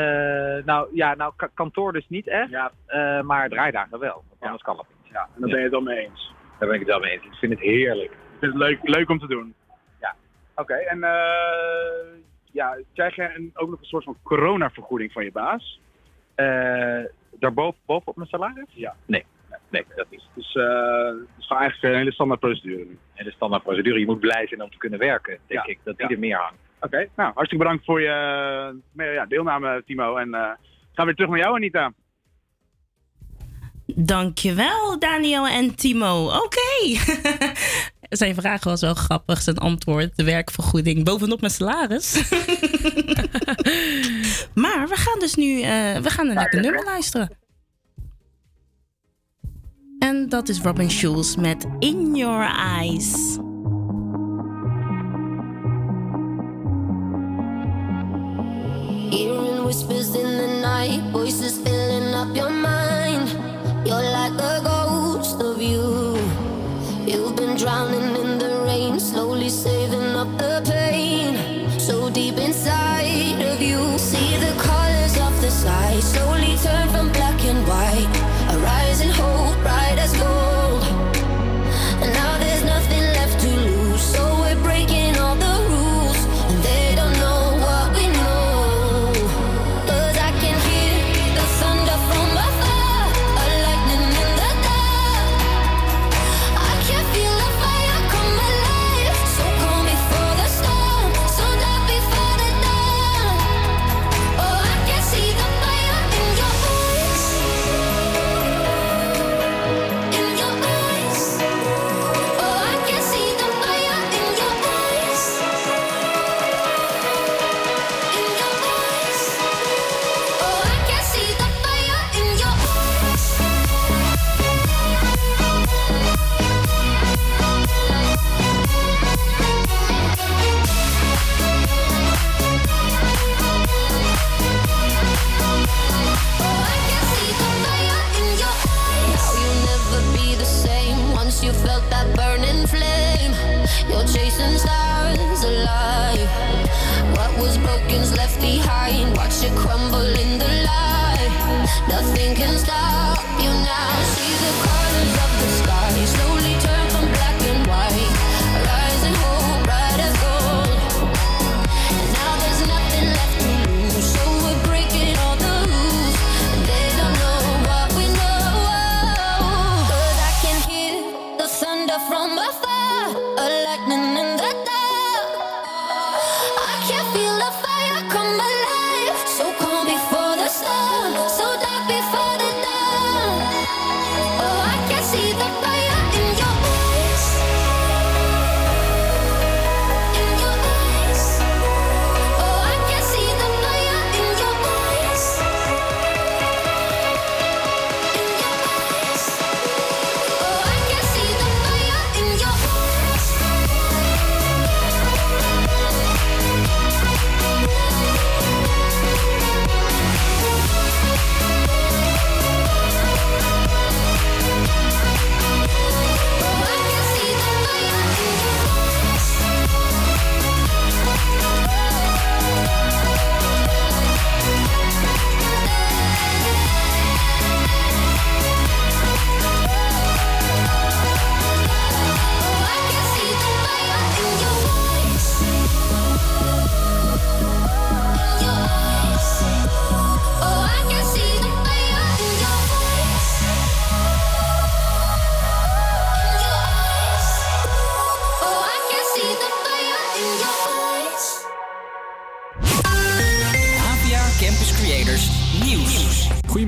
nou ja, nou ka- kantoor dus niet echt, eh, maar draaidagen wel. Want anders kan dat niet. Ja, en daar ben je het dan mee eens? Daar ben ik het wel mee eens. Ik vind het heerlijk. Ik vind het leuk, leuk om te doen. Ja. Oké, en eh, ja, krijg je een, ook nog een soort van coronavergoeding van je baas? Daar boven, bovenop mijn salaris? Ja. Nee, nee, dat niet. Dus eh het is gewoon eigenlijk een hele standaard procedure nu. En de standaard procedure, je moet blij zijn om te kunnen werken, denk Ja, ik. Dat die ja. er meer hangt. Oké, nou hartstikke bedankt voor je eh, ja, deelname Timo. En eh, gaan we weer terug naar jou Anita. Dankjewel, Daniel en Timo. Oké. Zijn vraag was wel grappig, zijn antwoord. De werkvergoeding bovenop mijn salaris. maar we gaan dus nu eh, we gaan een lekker nummer luisteren. En dat is Robin Schulz met In Your Eyes. Hearing whispers in the night, voices filling up your mind. Drowning in the rain, slowly saving up the pain.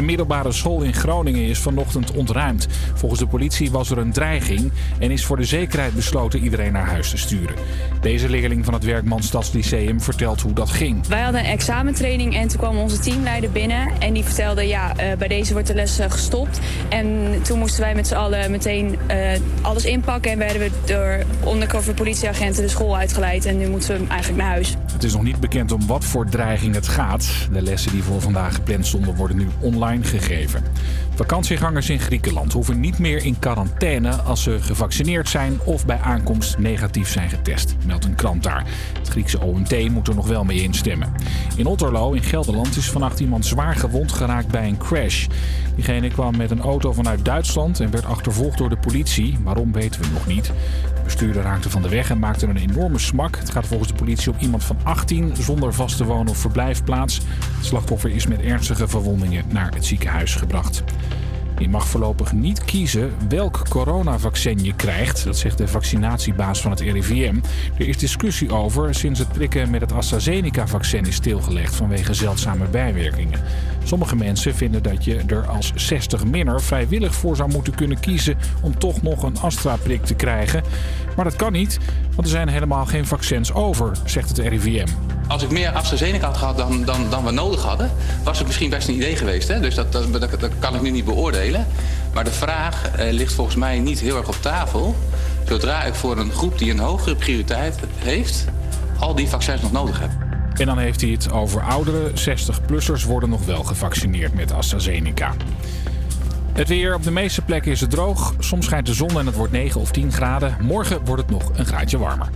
Een middelbare school in Groningen is vanochtend ontruimd. Volgens de politie was er een dreiging en is voor de zekerheid besloten iedereen naar huis te sturen. Deze leerling van het Werkman Stadslyceum vertelt hoe dat ging. Wij hadden een examentraining en toen kwam onze teamleider binnen. En die vertelde, ja, eh, bij deze wordt de les eh, gestopt. En toen moesten wij met z'n allen meteen eh, alles inpakken. En werden we door undercover politieagenten de school uitgeleid. En nu moeten we eigenlijk naar huis. Het is nog niet bekend om wat voor dreiging het gaat. De lessen die voor vandaag gepland stonden worden nu online gegeven. Vakantiegangers in Griekenland hoeven niet meer in quarantaine als ze gevaccineerd zijn of bij aankomst negatief zijn getest, meldt een krant daar. Het Griekse OMT moet er nog wel mee instemmen. In Otterlo in Gelderland is vannacht iemand zwaar gewond geraakt bij een crash. Diegene kwam met een auto vanuit Duitsland en werd achtervolgd door de politie. Waarom weten we nog niet. De bestuurder raakte van de weg en maakte een enorme smak. Het gaat volgens de politie om iemand van 18 zonder vaste woon- of verblijfplaats. Het slachtoffer is met ernstige verwondingen naar ziekenhuis gebracht. Je mag voorlopig niet kiezen welk coronavaccin je krijgt. Dat zegt de vaccinatiebaas van het RIVM. Er is discussie over sinds het prikken met het AstraZeneca-vaccin is stilgelegd vanwege zeldzame bijwerkingen. Sommige mensen vinden dat je er als 60-minner vrijwillig voor zou moeten kunnen kiezen om toch nog een Astra-prik te krijgen. Maar dat kan niet, want er zijn helemaal geen vaccins over, zegt het RIVM. Als ik meer AstraZeneca had gehad dan, dan, dan we nodig hadden, was het misschien best een idee geweest. Hè? Dus dat, dat, dat, dat kan ik nu niet beoordelen. Maar de vraag eh, ligt volgens mij niet heel erg op tafel. Zodra ik voor een groep die een hogere prioriteit heeft, al die vaccins nog nodig heb. En dan heeft hij het over ouderen. 60-plussers worden nog wel gevaccineerd met AstraZeneca. Het weer op de meeste plekken is het droog. Soms schijnt de zon en het wordt 9 of 10 graden. Morgen wordt het nog een graadje warmer.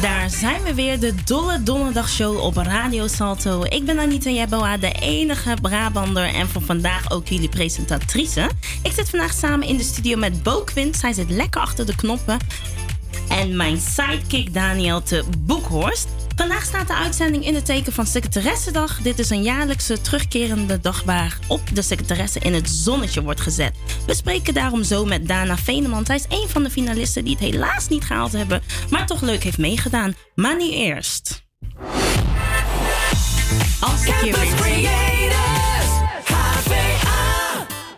Daar zijn we weer, de Dolle Donderdagshow op Radio Salto. Ik ben Anita Jeboa, de enige Brabander en voor vandaag ook jullie presentatrice. Ik zit vandaag samen in de studio met Bo Quint. Zij zit lekker achter de knoppen. En mijn sidekick Daniel te Boekhorst. Vandaag staat de uitzending in het teken van Secretaressendag. Dit is een jaarlijkse terugkerende dag waar op de secretaresse in het zonnetje wordt gezet. We spreken daarom zo met Dana Veneman. Zij is een van de finalisten die het helaas niet gehaald hebben, maar toch leuk heeft meegedaan. Maar nu eerst. Als ik je weer zie,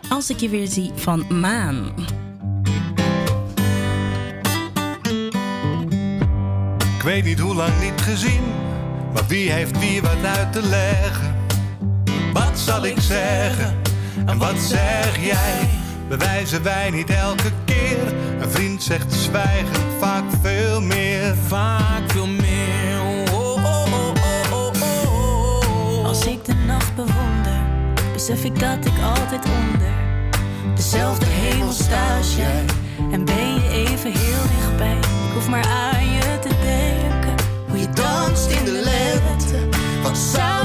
als ik je weer zie van Maan. weet niet hoe lang niet gezien, maar wie heeft wie wat uit te leggen? Wat zal ik zeggen en wat zeg jij? Bewijzen wij niet elke keer? Een vriend zegt zwijgen vaak veel meer. Vaak veel meer. Oh, oh, oh, Als ik de nacht bewonder, besef ik dat ik altijd onder dezelfde hemel sta als jij. En ben je even heel dichtbij, ik hoef maar aan je in de lente. Wat zou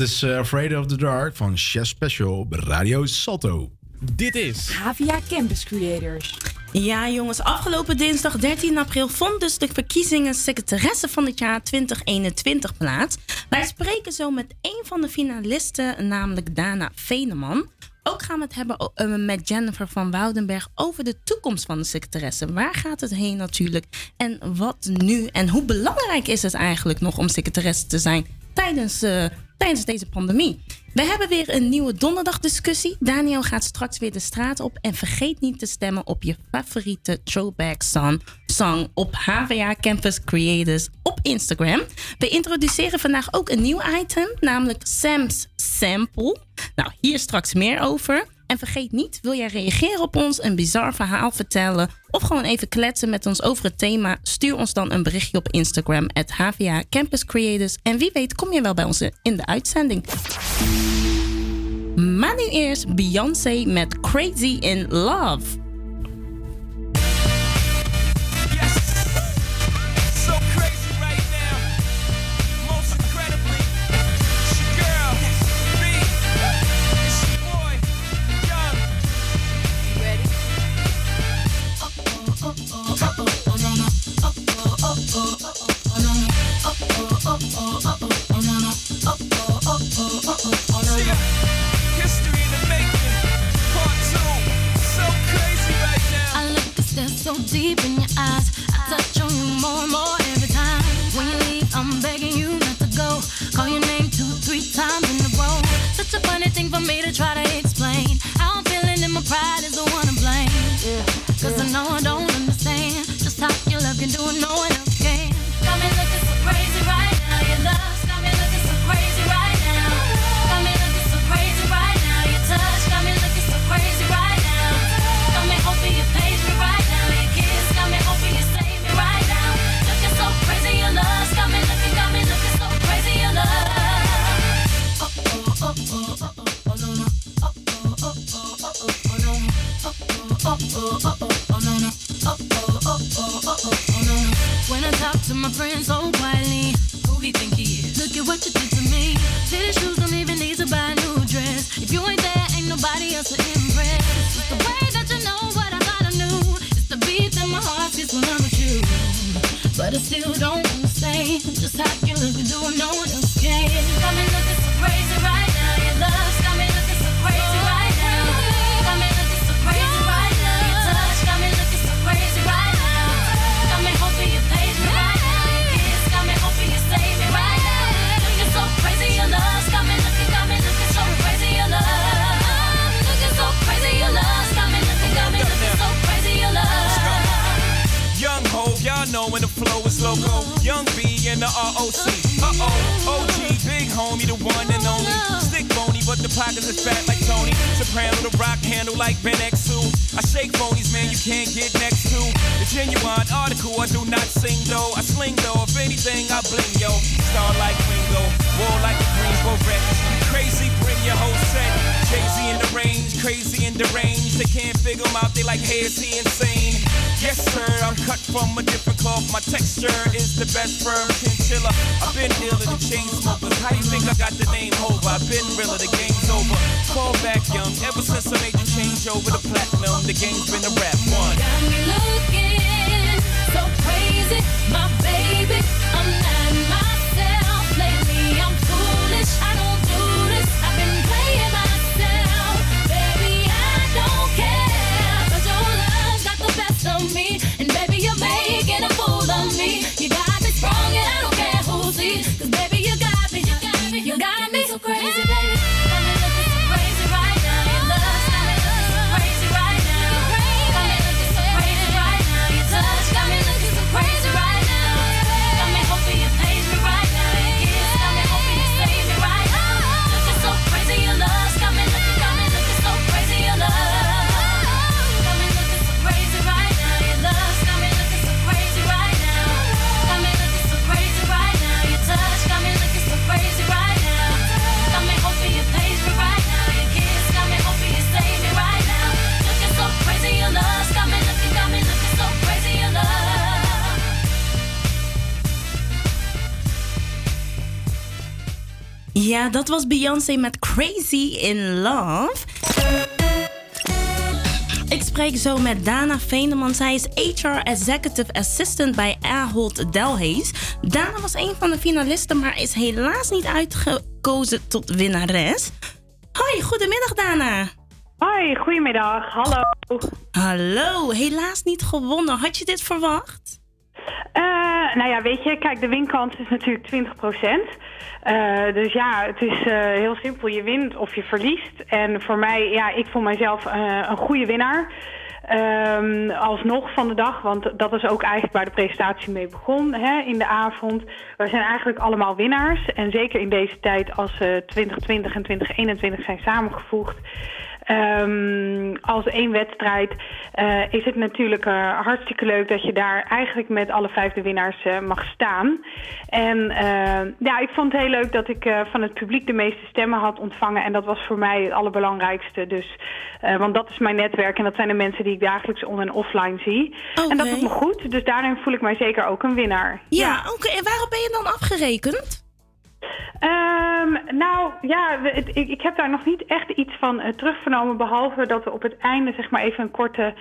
is eh, Afraid of the Dark van Chef Special bij Radio Salto. Dit is Havia Campus Creators. Ja, jongens, afgelopen dinsdag 13 april vond dus de verkiezingen secretaresse van het jaar 2021 plaats. Wij spreken zo met een van de finalisten, namelijk Dana Veneman. Ook gaan we het hebben eh, met Jennifer van Woudenberg over de toekomst van de secretaresse. Waar gaat het heen natuurlijk? En wat nu? En hoe belangrijk is het eigenlijk nog om secretaresse te zijn tijdens uh, tijdens deze pandemie. We hebben weer een nieuwe donderdagdiscussie. Daniel gaat straks weer de straat op. En vergeet niet te stemmen op je favoriete throwback song op HVA Campus Creators op Instagram. We introduceren vandaag ook een nieuw item, namelijk Sam's Sample. Nou, hier straks meer over. En vergeet niet, wil jij reageren op ons, een bizar verhaal vertellen of gewoon even kletsen met ons over het thema? Stuur ons dan een berichtje op Instagram, at HVA Campus Creators. En wie weet kom je wel bij ons in de uitzending. Maar nu eerst Beyoncé met Crazy in Love. so deep in your eyes. I touch on you more and more every time. When you leave, I'm begging you not to go. Call your name two, three times in a row. Such a funny thing for me to try to explain. How I'm feeling and my pride is the one to blame. Cause I know I don't understand just how your love can do. No Ja, dat was Beyoncé met Crazy in Love. Ik spreek zo met Dana Veendeman. Zij is HR Executive Assistant bij Ahold Delhaize. Dana was een van de finalisten, maar is helaas niet uitgekozen tot winnares. Hoi, goedemiddag Dana. Hoi, goedemiddag. Hallo. Hallo, helaas niet gewonnen. Had je dit verwacht? Eh, nou ja, weet je, kijk, de winkans is natuurlijk 20%. Eh, dus ja, het is eh, heel simpel. Je wint of je verliest. En voor mij, ja, ik vond mijzelf eh, een goede winnaar. Ehm, alsnog van de dag, want dat is ook eigenlijk waar de presentatie mee begon hè, in de avond. We zijn eigenlijk allemaal winnaars. En zeker in deze tijd als eh 2020 en 2021 zijn samengevoegd. Ehm, als één wedstrijd eh, is het natuurlijk eh, hartstikke leuk dat je daar eigenlijk met alle vijf de winnaars eh, mag staan. En ja, ik vond het heel leuk dat ik van het publiek de meeste stemmen had ontvangen. En dat was voor mij het allerbelangrijkste. Dus, want dat is mijn netwerk en dat zijn de mensen die ik dagelijks on- en offline zie. En dat doet me goed, dus daarin voel ik mij zeker ook een winnaar. Ja, oké. En waarop ben je dan afgerekend? Ehm, nou ja, ik, ik heb daar nog niet echt iets van eh, terugvernomen. Behalve dat we op het einde zeg maar even een korte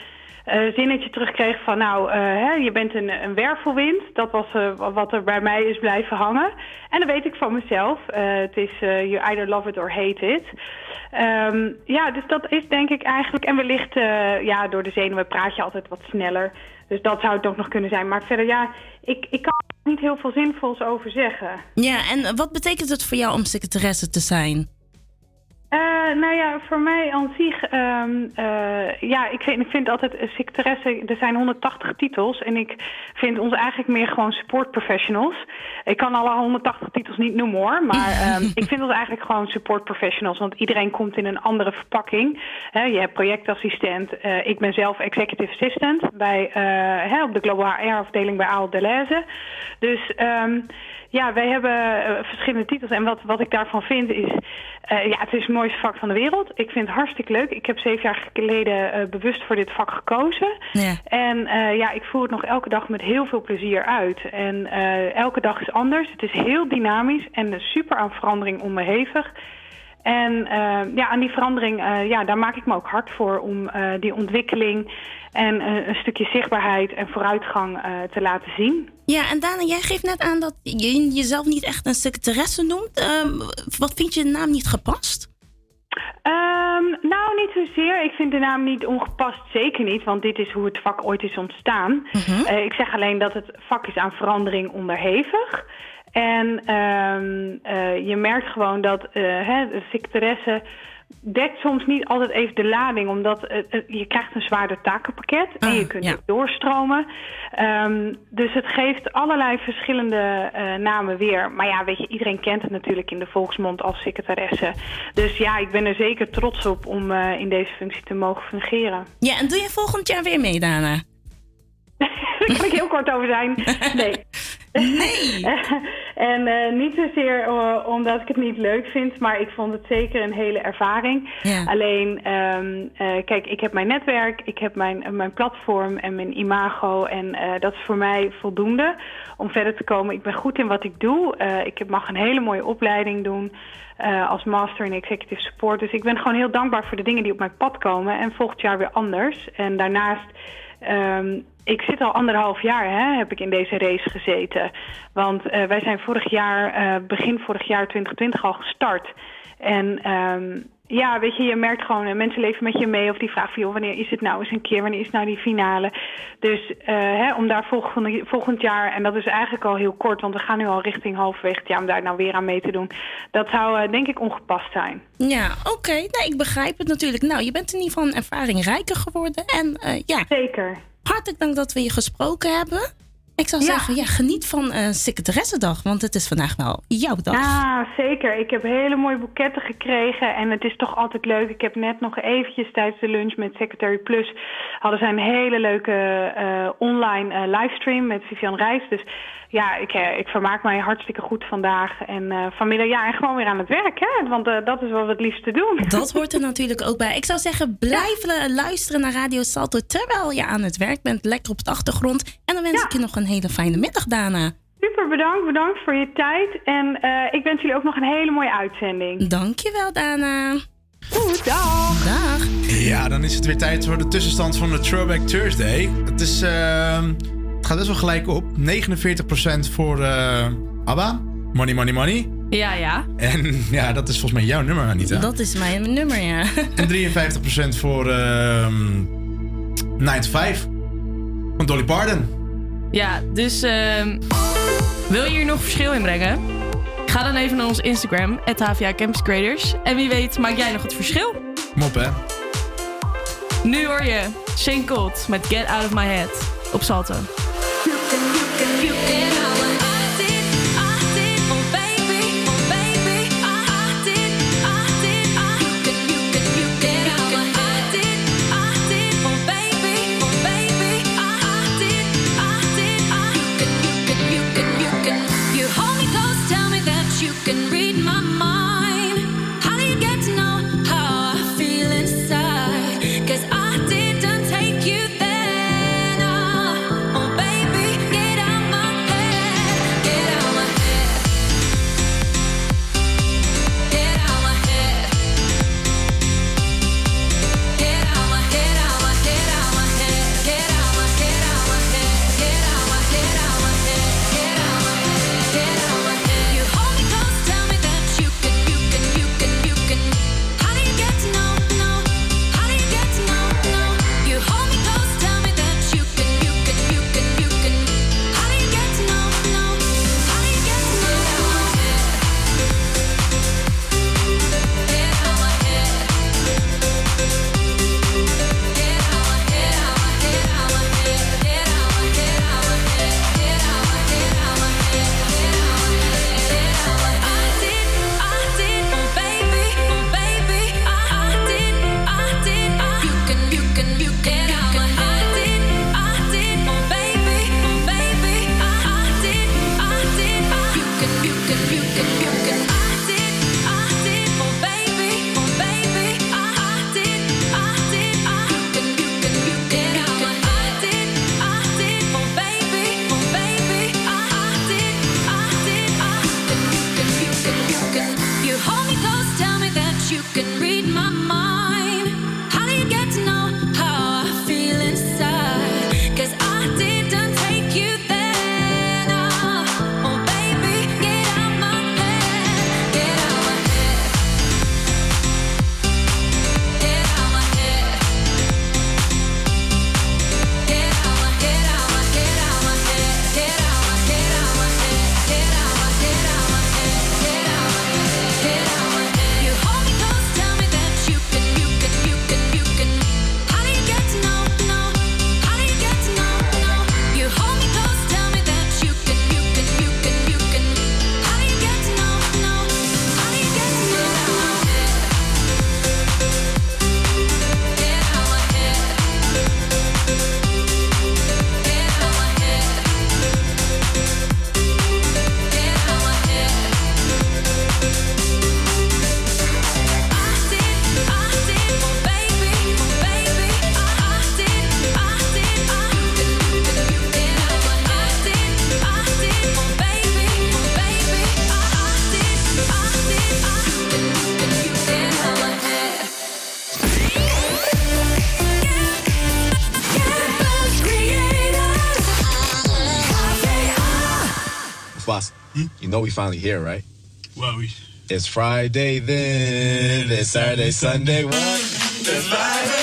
eh, zinnetje terugkregen van... nou, eh, hè, je bent een, een wervelwind. Dat was wat er bij mij is blijven hangen. En dat weet ik van mezelf. Het is you either love it or hate it. Ehm, ja, dus dat is denk ik eigenlijk... En wellicht, ja, door de zenuwen praat je altijd wat sneller. Dus dat zou het ook nog kunnen zijn. Maar verder, ja, ik, ik kan er niet heel veel zinvols over zeggen. Ja, en wat betekent het voor jou om secretaresse te zijn? Eh, nou ja, voor mij aan zich, ehm, eh, ja, ik vind, ik vind altijd eh, secretaresse, er zijn 180 titels en ik vind ons eigenlijk meer gewoon support professionals. Ik kan alle 180 titels niet noemen hoor, maar ehm, ik vind ons eigenlijk gewoon support professionals, want iedereen komt in een andere verpakking. Je hebt projectassistent, ik ben zelf executive assistant bij, op de Global HR afdeling bij Ahold Delhaize. Dus ehm, ja, wij hebben eh, verschillende titels. En wat, wat ik daarvan vind is... eh, ja, het is het mooiste vak van de wereld. Ik vind het hartstikke leuk. Ik heb zeven jaar geleden eh, bewust voor dit vak gekozen. Ja. En ja, ik voer het nog elke dag met heel veel plezier uit. En elke dag is anders. Het is heel dynamisch en super aan verandering onderhevig. En ja, aan die verandering, ja, daar maak ik me ook hard voor om die ontwikkeling en eh, een stukje zichtbaarheid en vooruitgang eh, te laten zien. Ja, en Dana, jij geeft net aan dat je jezelf niet echt een secretaresse noemt. Ehm, wat vind je de naam niet gepast? Ehm, nou, niet zozeer. Ik vind de naam niet ongepast, zeker niet, want dit is hoe het vak ooit is ontstaan. Eh, ik zeg alleen dat het vak is aan verandering onderhevig. En ehm, eh, je merkt gewoon dat hè, de secretaresse dekt soms niet altijd even de lading, omdat je krijgt een zwaarder takenpakket en je kunt ook doorstromen. Ehm, dus het geeft allerlei verschillende eh, namen weer. Maar ja, weet je, iedereen kent het natuurlijk in de volksmond als secretaresse. Dus ja, ik ben er zeker trots op om eh, in deze functie te mogen fungeren. Ja, en doe je volgend jaar weer mee, Dana? Daar kan ik heel kort over zijn. Nee. Nee. en eh, niet zozeer eh, omdat ik het niet leuk vind, maar ik vond het zeker een hele ervaring. Ja. Alleen, ehm, eh, kijk, ik heb mijn netwerk, ik heb mijn, mijn platform en mijn imago. En dat is voor mij voldoende om verder te komen. Ik ben goed in wat ik doe. Ik mag een hele mooie opleiding doen. als master in executive support. Dus ik ben gewoon heel dankbaar voor de dingen die op mijn pad komen. En volgend jaar weer anders. En daarnaast Ehm, ik zit al anderhalf jaar, hè, heb ik in deze race gezeten. Want eh, wij zijn vorig jaar, eh, begin vorig jaar 2020 al gestart. En ehm, ja, weet je, je merkt gewoon, mensen leven met je mee of die vragen van, joh, wanneer is het nou eens een keer, wanneer is nou die finale? Dus eh, hè, om daar volgende, volgend jaar, en dat is eigenlijk al heel kort, want we gaan nu al richting het jaar, om daar nou weer aan mee te doen. Dat zou denk ik ongepast zijn. Ja, oké. Nee, ik begrijp het natuurlijk. Nou, je bent in ieder geval een ervaring rijker geworden. En ja. Zeker. Hartelijk dank dat we je gesproken hebben. Ik zou Ja. zeggen, ja, geniet van eh secretaressendag, want het is vandaag wel jouw dag. Ja, zeker. Ik heb hele mooie boeketten gekregen en het is toch altijd leuk. Ik heb net nog eventjes tijdens de lunch met Secretary Plus... hadden zij een hele leuke eh, online eh, livestream met Vivian Reis. Dus ja, ik, eh, ik vermaak mij hartstikke goed vandaag. En eh, vanmiddag, ja, en gewoon weer aan het werk, hè? Want eh, dat is wat we het liefste doen. Dat hoort er natuurlijk ook bij. Ik zou zeggen, blijf luisteren naar Radio Salto terwijl je aan het werk bent. Lekker op de achtergrond. En dan wens ik je nog een hele fijne middag, Dana. Super, bedankt. Bedankt voor je tijd. En ik wens jullie ook nog een hele mooie uitzending. Dankjewel, Dana. Goed, dag. Dag. Ja, dan is het weer tijd voor de tussenstand van de Throwback Thursday. Het is... Ehm, gaat best wel gelijk op. 49% voor eh, ABBA. Money, money, money. Ja, ja. En ja, dat is volgens mij jouw nummer, Anita. Dat is mijn nummer, ja. En 53% voor uh, Night 5 van Dolly Parton. Ja, dus ehm, wil je hier nog verschil in brengen? Ga dan even naar ons Instagram, HVA Campus En wie weet, maak jij nog het verschil? Mop, hè? Nu hoor je Shane Colt met Get Out of My Head op Salto. in You know we finally here, right? Well, we. It's Friday then. It's Saturday, Sunday. What? It's Friday.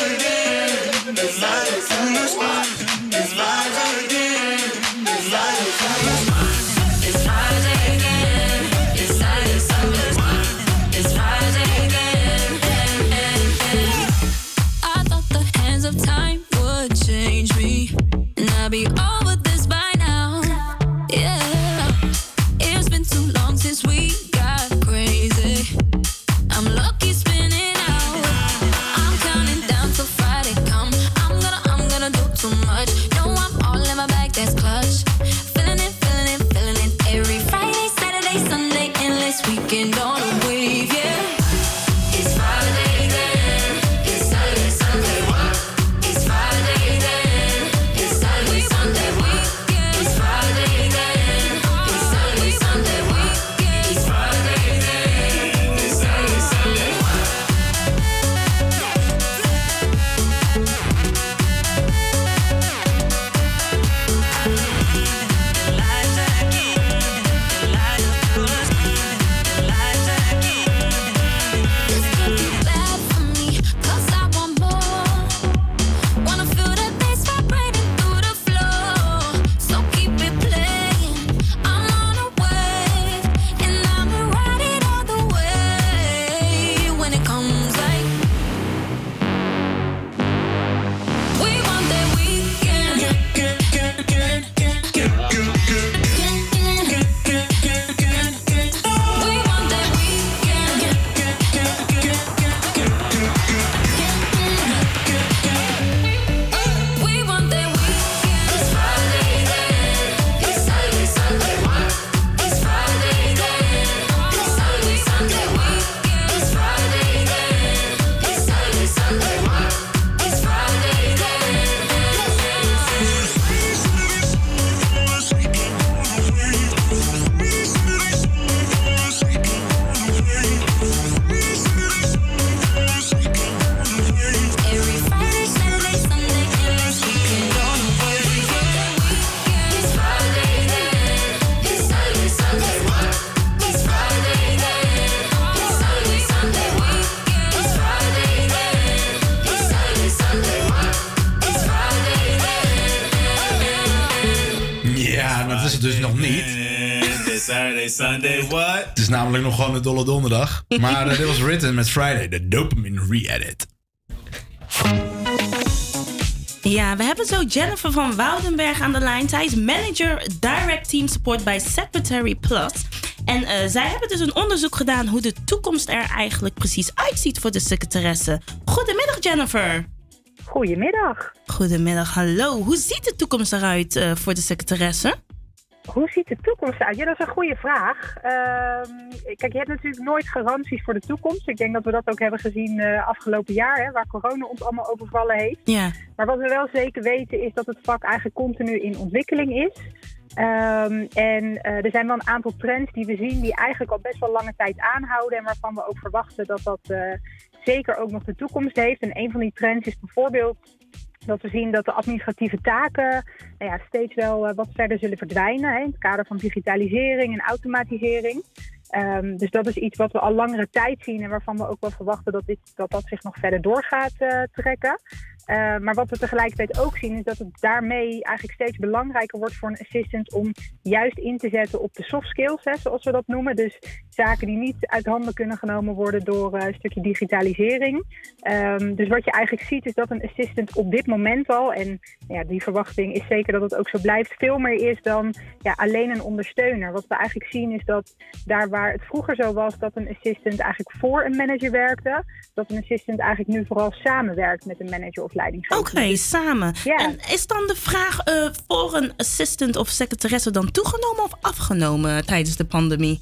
Namelijk nog gewoon een dolle donderdag. Maar eh, dit was Written met Friday, de Dopamine Re-edit. Ja, we hebben zo Jennifer van Woudenberg aan de lijn. Zij is manager Direct Team Support bij Secretary Plus. En eh, zij hebben dus een onderzoek gedaan hoe de toekomst er eigenlijk precies uitziet voor de secretaresse. Goedemiddag Jennifer. Goedemiddag. Goedemiddag, hallo. Hoe ziet de toekomst eruit eh, voor de secretaresse? Hoe ziet de toekomst eruit? Ja, dat is een goede vraag. Ehm, kijk, je hebt natuurlijk nooit garanties voor de toekomst. Ik denk dat we dat ook hebben gezien eh, afgelopen jaar, hè, waar corona ons allemaal overvallen heeft. Ja. Maar wat we wel zeker weten is dat het vak eigenlijk continu in ontwikkeling is. Ehm, en eh, er zijn wel een aantal trends die we zien die eigenlijk al best wel lange tijd aanhouden. En waarvan we ook verwachten dat dat eh, zeker ook nog de toekomst heeft. En een van die trends is bijvoorbeeld dat we zien dat de administratieve taken nou ja, steeds wel eh, wat verder zullen verdwijnen. Hè, in het kader van digitalisering en automatisering. Ehm, dus dat is iets wat we al langere tijd zien en waarvan we ook wel verwachten dat dit, dat, dat zich nog verder door gaat eh, trekken. Uh, maar wat we tegelijkertijd ook zien is dat het daarmee eigenlijk steeds belangrijker wordt voor een assistant om juist in te zetten op de soft skills, hè, zoals we dat noemen. Dus zaken die niet uit handen kunnen genomen worden door uh, een stukje digitalisering. Um, dus wat je eigenlijk ziet is dat een assistant op dit moment al, en ja, die verwachting is zeker dat het ook zo blijft, veel meer is dan ja, alleen een ondersteuner. Wat we eigenlijk zien is dat daar waar het vroeger zo was dat een assistant eigenlijk voor een manager werkte, dat een assistant eigenlijk nu vooral samenwerkt met een manager of leidinggevende. Oké, samen. En is dan de vraag eh, voor een assistant of secretaresse dan toegenomen of afgenomen tijdens de pandemie?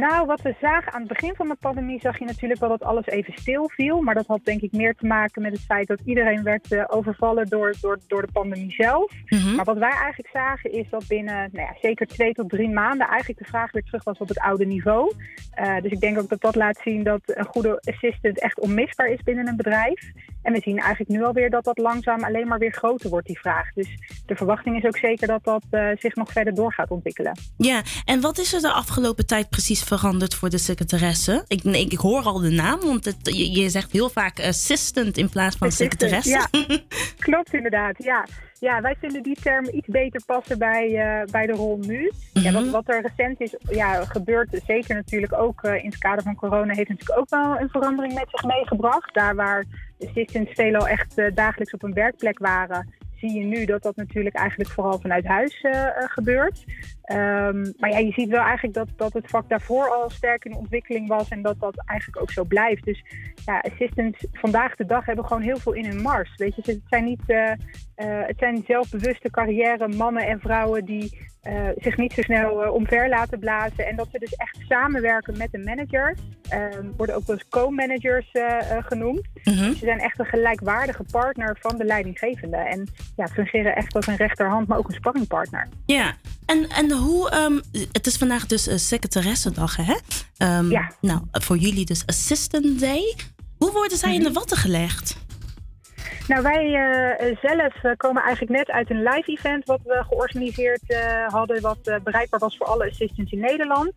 Nou, wat we zagen aan het begin van de pandemie, zag je natuurlijk wel dat alles even stil viel. Maar dat had denk ik meer te maken met het feit dat iedereen werd uh, overvallen door, door, door de pandemie zelf. Mhm. Maar wat wij eigenlijk zagen is dat binnen nou ja, zeker twee tot drie maanden eigenlijk de vraag weer terug was op het oude niveau. Uh, dus ik denk ook dat dat laat zien dat een goede assistant echt onmisbaar is binnen een bedrijf. En we zien eigenlijk nu alweer dat dat langzaam alleen maar weer groter wordt, die vraag. Dus de verwachting is ook zeker dat dat uh, zich nog verder door gaat ontwikkelen. Ja, en wat is er de afgelopen tijd precies veranderd voor de secretaresse? Ik, ik, ik hoor al de naam, want het, je, je, zegt heel vaak assistant in plaats van secretaresse. Ja, klopt inderdaad. Ja. Ja, wij vinden die term iets beter passen bij, uh, bij de rol nu. Mhm. Ja, wat, wat er recent is ja, gebeurd, zeker natuurlijk ook uh, in het kader van corona, heeft natuurlijk ook wel een verandering met zich meegebracht. Daar waar assistants veelal echt uh, dagelijks op een werkplek waren, zie je nu dat dat natuurlijk eigenlijk vooral vanuit huis uh, gebeurt. Um, maar ja, je ziet wel eigenlijk dat, dat het vak daarvoor al sterk in ontwikkeling was en dat dat eigenlijk ook zo blijft. Dus ja, assistants vandaag de dag hebben gewoon heel veel in hun mars. Weet je, het zijn niet, uh, uh, het zijn zelfbewuste carrière mannen en vrouwen die uh, zich niet zo snel omver laten blazen. En dat ze dus echt samenwerken met een manager. Uh, worden ook wel eens co-managers genoemd. Mhm. Dus ze zijn echt een gelijkwaardige partner van de leidinggevende. En ja, fungeren echt als een rechterhand, maar ook een sparringpartner. Ja, en, en hoe... Um, het is vandaag dus uh, secretaressendag, hè? Um, ja. Nou, voor jullie dus Assistant Day. Hoe worden zij in de watten gelegd? Nou, wij uh, zelf uh, komen eigenlijk net uit een live event wat we georganiseerd uh, hadden, wat bereikbaar was voor alle assistants in Nederland.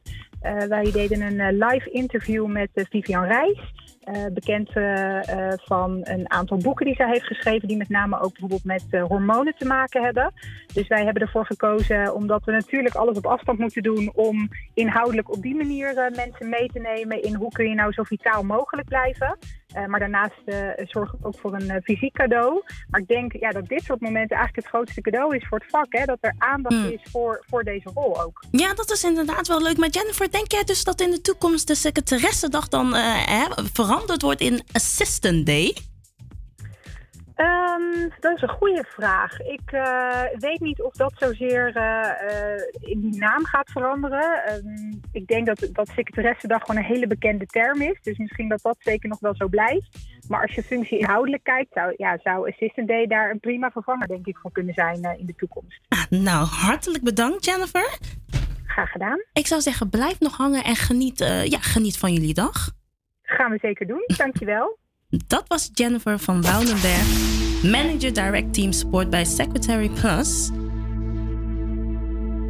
wij deden een live interview met Vivian Reis. Uh, bekend uh, uh, van een aantal boeken die zij heeft geschreven, die met name ook bijvoorbeeld met hormonen te maken hebben. Dus wij hebben ervoor gekozen, omdat we natuurlijk alles op afstand moeten doen, om inhoudelijk op die manier mensen mee te nemen in hoe kun je nou zo vitaal mogelijk blijven. Maar daarnaast zorgen we ook voor een fysiek cadeau. Maar ik denk ja, dat dit soort momenten eigenlijk het grootste cadeau is voor het vak. Hè? Dat er aandacht mm. is voor, voor deze rol ook. Ja, dat is inderdaad wel leuk. Maar Jennifer, denk jij dus dat in de toekomst de secretaressendag dan hè, veranderd wordt in Assistant Day? Dat is een goede vraag. Ik uh, weet niet of dat zozeer uh, uh, in die naam gaat veranderen. Um, ik denk dat, dat secretaressendag gewoon een hele bekende term is. Dus misschien dat dat zeker nog wel zo blijft. Maar als je functie inhoudelijk kijkt, zou, ja, zou Assistant Day daar een prima vervanger denk ik voor kunnen zijn in de toekomst. Ah, nou, hartelijk bedankt Jennifer. Graag gedaan. Ik zou zeggen, blijf nog hangen en geniet, ja, geniet van jullie dag. Gaan we zeker doen. Dankjewel. Dat was Jennifer van Woudenberg, Manager Direct Team Support bij Secretary Plus.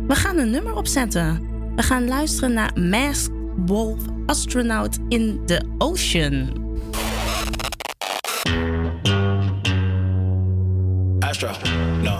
We gaan een nummer opzetten. We gaan luisteren naar Masked Wolf Astronaut in the Ocean. Astro, no.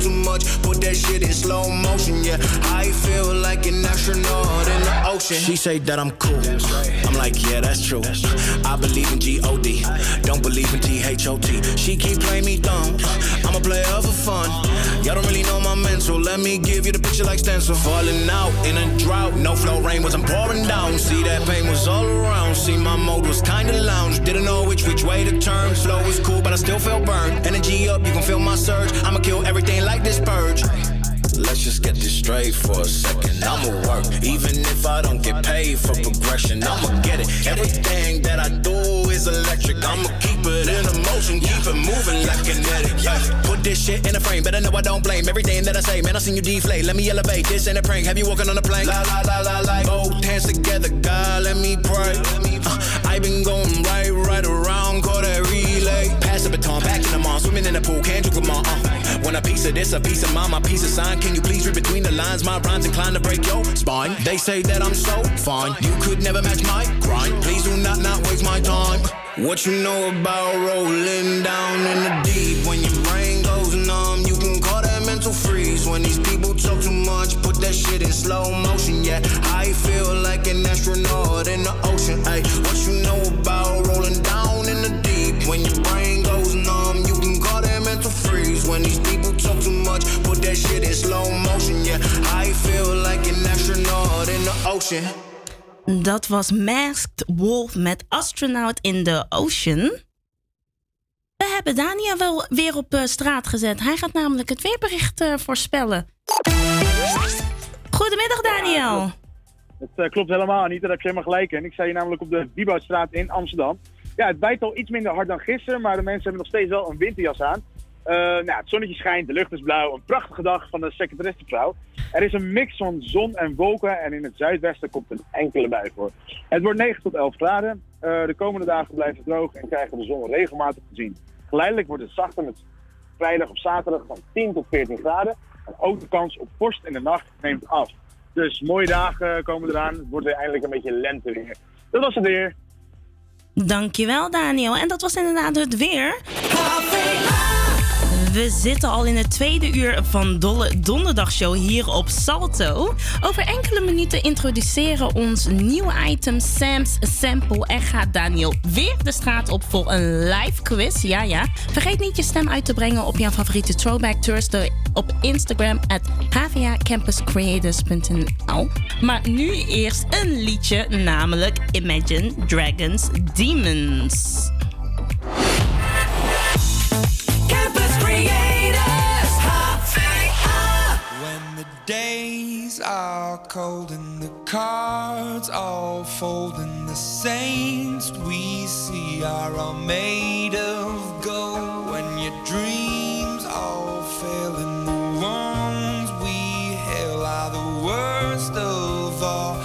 too much, put that shit in slow motion. Yeah, I feel like an astronaut in the ocean. She say that I'm cool. I'm like, yeah, that's true. I believe in G-O-D. Don't believe in T-H-O-T. She keep playing me dumb. I'm a player for fun. Y'all don't really know my mental. Let me give you the picture like stencil. Falling out in a drought. No flow rain wasn't pouring down. See that pain was all around. See my mode was kinda lounge. Didn't know which which way to turn. Flow was cool, but I still felt burned. Energy up, you can feel my surge. I'ma kill everything like this purge. Let's just get this straight for a second. I'ma work, even if I don't get paid for progression. I'ma get it. Everything that I do is electric. I'ma keep it in motion, keep it moving like kinetic. Yeah. Put this shit in a frame, better know I don't blame everything that I say. Man, I seen you deflate. Let me elevate. This ain't a prank. Have you walking on a plane? La la la la la. Both hands together, God, let me pray. Uh, I been going right, right around, call that relay. The baton, back in the mall, swimming in the pool, come on? Uh. Want a piece of this, a piece of mine, my piece of sign. Can you please read between the lines? My rhymes inclined to break your spine. They say that I'm so fine, you could never match my grind. Please do not not waste my time. What you know about rolling down in the deep? When your brain goes numb, you can call that mental freeze. When these people talk too much, put that shit in slow motion. Yeah, I feel like an astronaut in the ocean. Ay, what you When these people talk too much, put that shit in slow motion. Yeah, I feel like an astronaut in the ocean. Dat was Masked Wolf met Astronaut in the Ocean. We hebben Daniel wel weer op eh, straat gezet. Hij gaat namelijk het weerbericht eh, voorspellen. Goedemiddag Daniel. Het eh, klopt helemaal, Anita. Daar heb je helemaal gelijk in. Ik sta hier namelijk op de Bibouwstraat in Amsterdam. Ja, het bijt al iets minder hard dan gisteren, maar de mensen hebben nog steeds wel een winterjas aan. Eh, nou, het zonnetje schijnt, de lucht is blauw. Een prachtige dag van de secretaressenvrouw. Er is een mix van zon en wolken en in het zuidwesten komt een enkele bui voor. Het wordt 9 tot 11 graden. Eh, de komende dagen blijft het droog en krijgen we de zon regelmatig te zien. Geleidelijk wordt het zachter met vrijdag of zaterdag van 10 tot 14 graden. En ook de kans op vorst in de nacht neemt af. Dus mooie dagen komen eraan. Het wordt weer eindelijk een beetje lente weer. Dat was het weer. Dankjewel Daniel. En dat was inderdaad het weer. We zitten al in het tweede uur van Dolle Donderdagshow hier op Salto. Over enkele minuten introduceren ons nieuwe item Sam's Sample. En gaat Daniel weer de straat op voor een live quiz. Ja, ja. Vergeet niet je stem uit te brengen op jouw favoriete Throwback Thursday op Instagram at hvacampuscreators.nl. Maar nu eerst een liedje, namelijk Imagine Dragons Demons. Days are cold and the cards all fold and the saints we see are all made of gold. When your dreams all fail and the ones we hail are the worst of all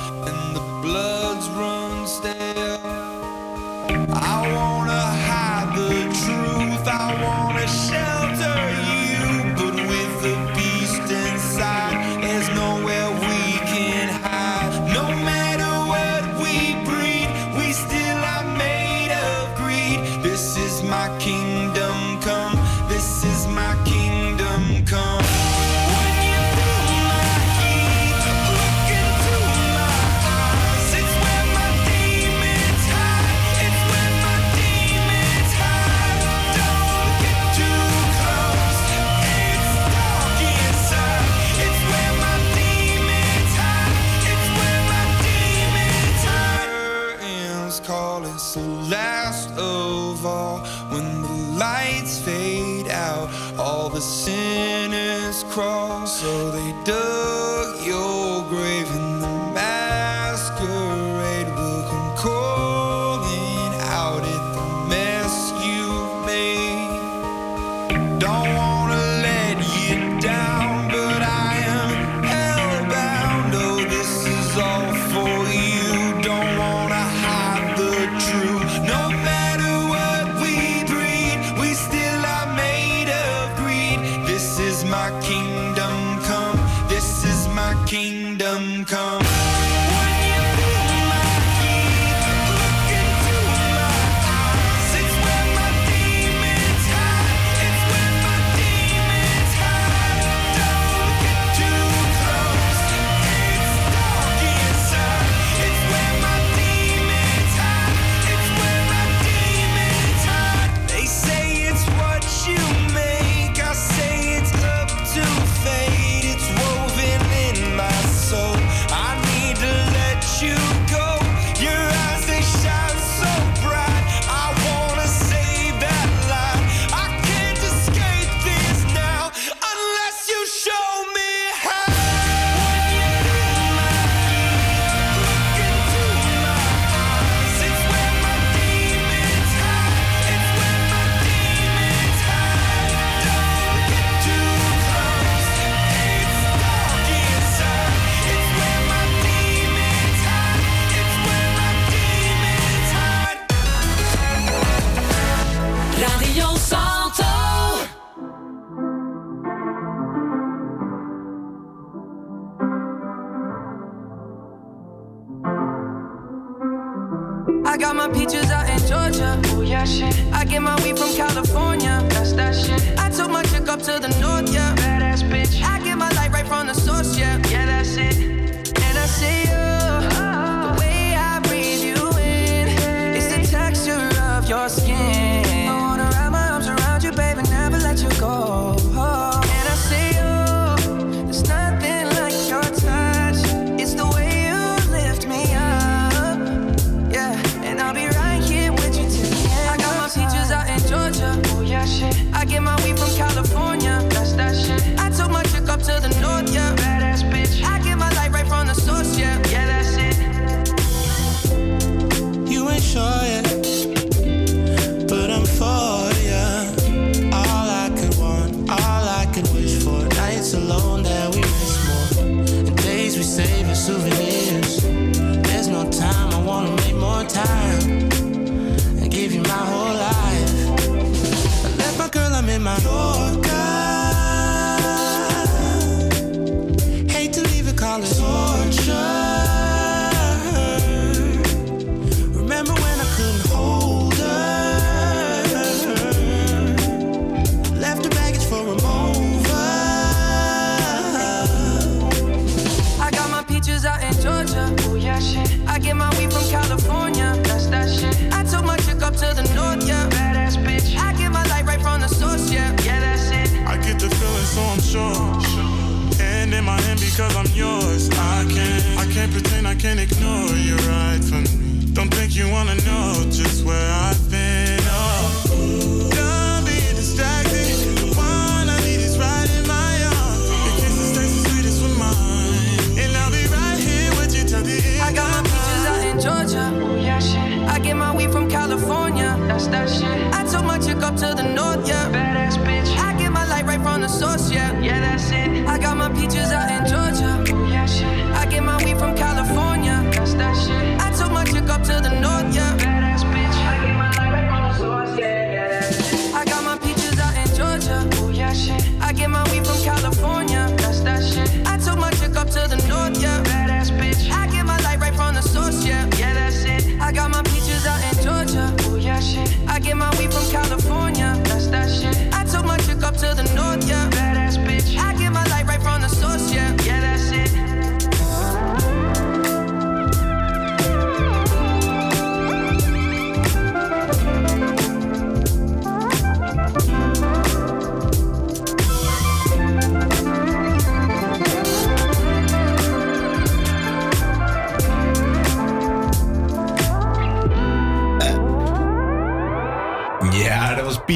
Can't ignore you right from me. Don't think you wanna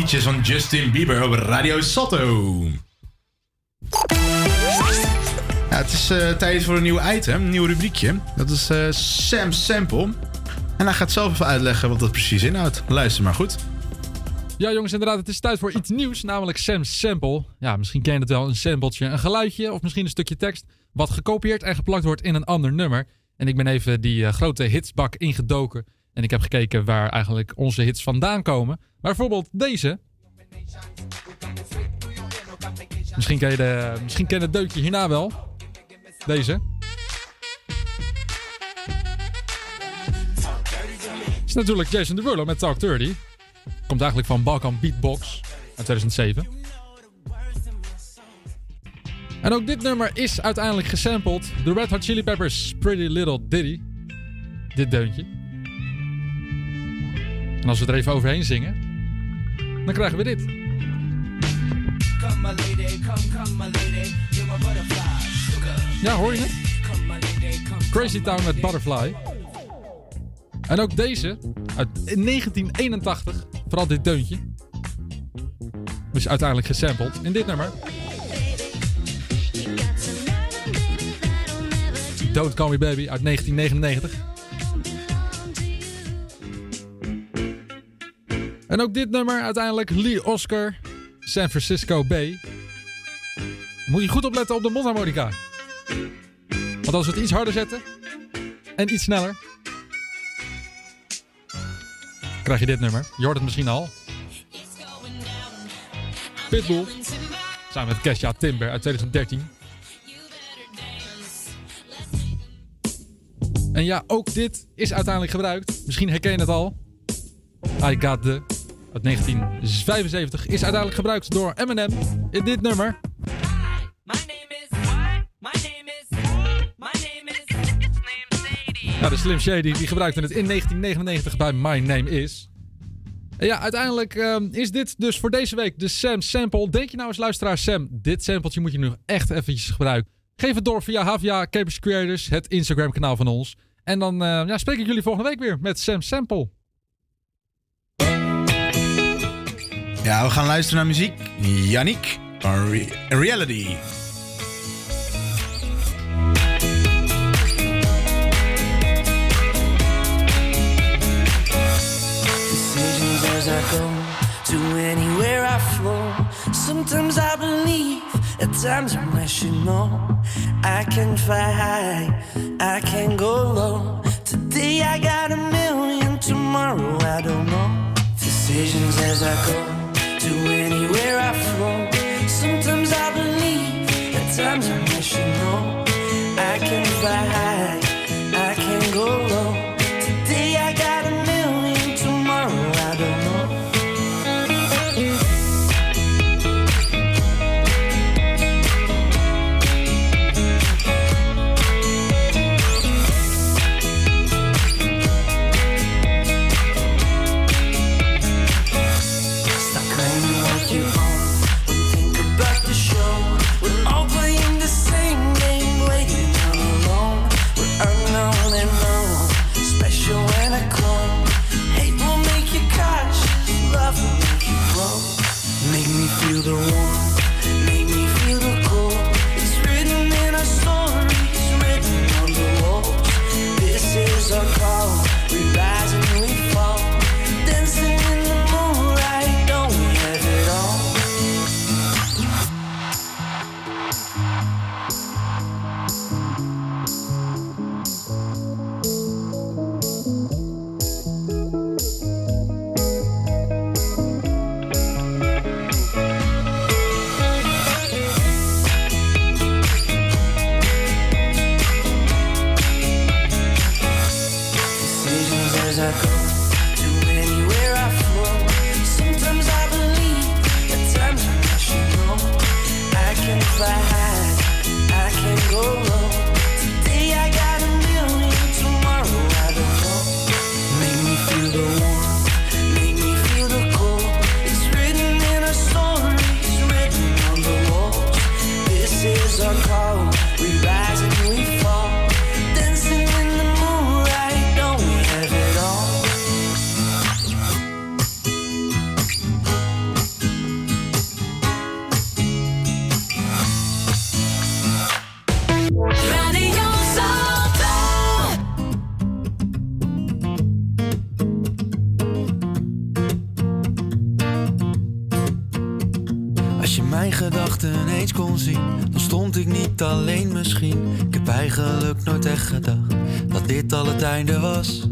van Justin Bieber op Radio Sotto. Het is eh, tijd voor een nieuw item, een nieuw rubriekje. Dat is eh, Sam Sample. En hij gaat zelf even uitleggen wat dat precies inhoudt. Luister maar goed. Ja, jongens, inderdaad, het is tijd voor iets nieuws, namelijk Sam Sample. Ja, misschien ken je het wel, een sampletje, een geluidje of misschien een stukje tekst. wat gekopieerd en geplakt wordt in een ander nummer. En ik ben even die eh, grote hitsbak ingedoken. En ik heb gekeken waar eigenlijk onze hits vandaan komen. Maar bijvoorbeeld deze. Misschien ken je, de, misschien ken het deutje hierna wel. Deze. is natuurlijk Jason Derulo met Talk 30. Komt eigenlijk van Balkan Beatbox uit 2007. En ook dit nummer is uiteindelijk gesampled The Red Hot Chili Peppers' Pretty Little Diddy. Dit deuntje. En als we er even overheen zingen, dan krijgen we dit. Ja, hoor je het? Crazy Town met Butterfly. En ook deze, uit 1981, vooral dit deuntje, is uiteindelijk gesampled in dit nummer. Don't Call Me Baby uit 1999. En ook dit nummer uiteindelijk Lee Oscar, San Francisco Bay. Moet je goed opletten op de mondharmonica. Want als we het iets harder zetten en iets sneller, krijg je dit nummer. Je hoort het misschien al. Pitbull, samen met Kesha Timber uit 2013. En ja, ook dit is uiteindelijk gebruikt. Misschien herken je het al. I Got The uit 1975 is uiteindelijk gebruikt door Eminem in dit nummer. Ja, de Slim Shady die gebruikte het in 1999 bij My Name Is. En ja, uiteindelijk ehm, is dit dus voor deze week de Sam Sample. Denk je nou eens luisteraar Sam, dit sampletje moet je nu echt eventjes gebruiken. Geef het door via Havia Capers Creators, het Instagram kanaal van ons. En dan eh, ja, spreek ik jullie volgende week weer met Sam Sample. Ja, we gaan luisteren naar muziek. Yannick Re- Reality. decisions as I go to anywhere I flow. Sometimes I believe, at times I'm rational. I can fly high, I can go low. Today I got a million, tomorrow I don't know. Decisions as I go to anywhere I flow. Sometimes I believe, at times I'm rational. I can fly high, I can go low. Fly high, I can go low. Gedacht dat dit al het einde was.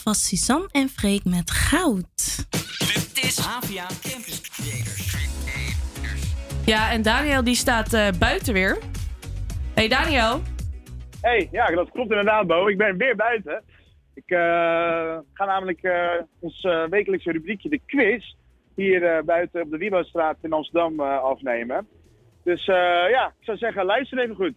Dat was Suzanne en Freek met goud. Dit is Havia Campus Creators. Ja, en Daniel die staat eh, buiten weer. Hey Daniel. hey, ja, dat klopt inderdaad, Bo. Ik ben weer buiten. Ik eh, ga namelijk eh, ons wekelijkse rubriekje, de quiz, hier eh, buiten op de Wiebouwstraat in Amsterdam eh, afnemen. Dus eh, ja, ik zou zeggen, luister even goed.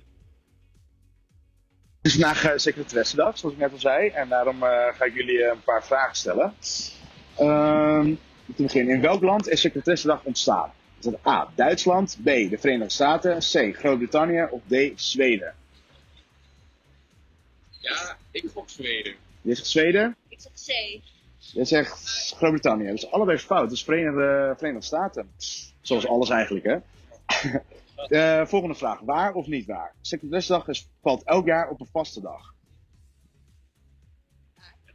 Het is vandaag uh, secretaressendag, zoals ik net al zei. En daarom eh, ga ik jullie eh, een paar vragen stellen. Ehm, om te beginnen, in welk land is secretaressendag ontstaan? Is dat A. Duitsland, B. de Verenigde Staten, C. Groot-Brittannië of D. Zweden? Ja, ik gok Zweden. Je zegt Zweden, Ik zeg C. je zegt Groot-Brittannië. Dus allebei fout. Het is Verenigde, Verenigde Staten. Zoals alles eigenlijk, hè? Eh, volgende vraag. Waar of niet waar? Secretaressendag is, valt elk jaar op een vaste dag.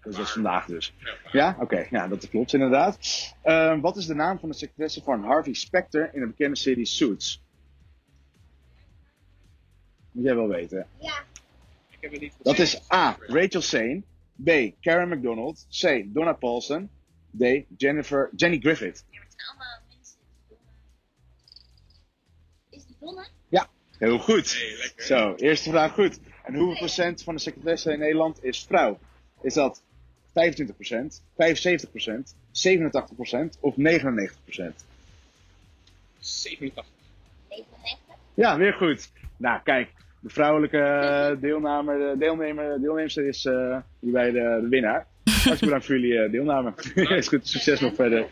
Dus dat is vandaag dus. Ja? Oké, ja, dat klopt inderdaad. Eh, wat is de naam van de secretaresse van Harvey Specter in de bekende serie Suits? Moet jij wel weten. Ja. Ik heb het niet Dat is A. Rachel Sane. B. Karen McDonald. C. Donna Paulson. D. Jennifer, Jenny Griffith. Allemaal mensen. Is Ja, heel goed. Zo, eerste vraag goed. En hoeveel procent van de secretaresse in Nederland is vrouw? Is dat 25% 75% 87% of 99% 87. Ja, weer goed. Nou, kijk, de vrouwelijke eh, deelnemer, de deelnemer, deelnemster is eh, hierbij de, de winnaar. Hartelijk bedankt voor jullie eh, deelname. is goed, succes nog verder.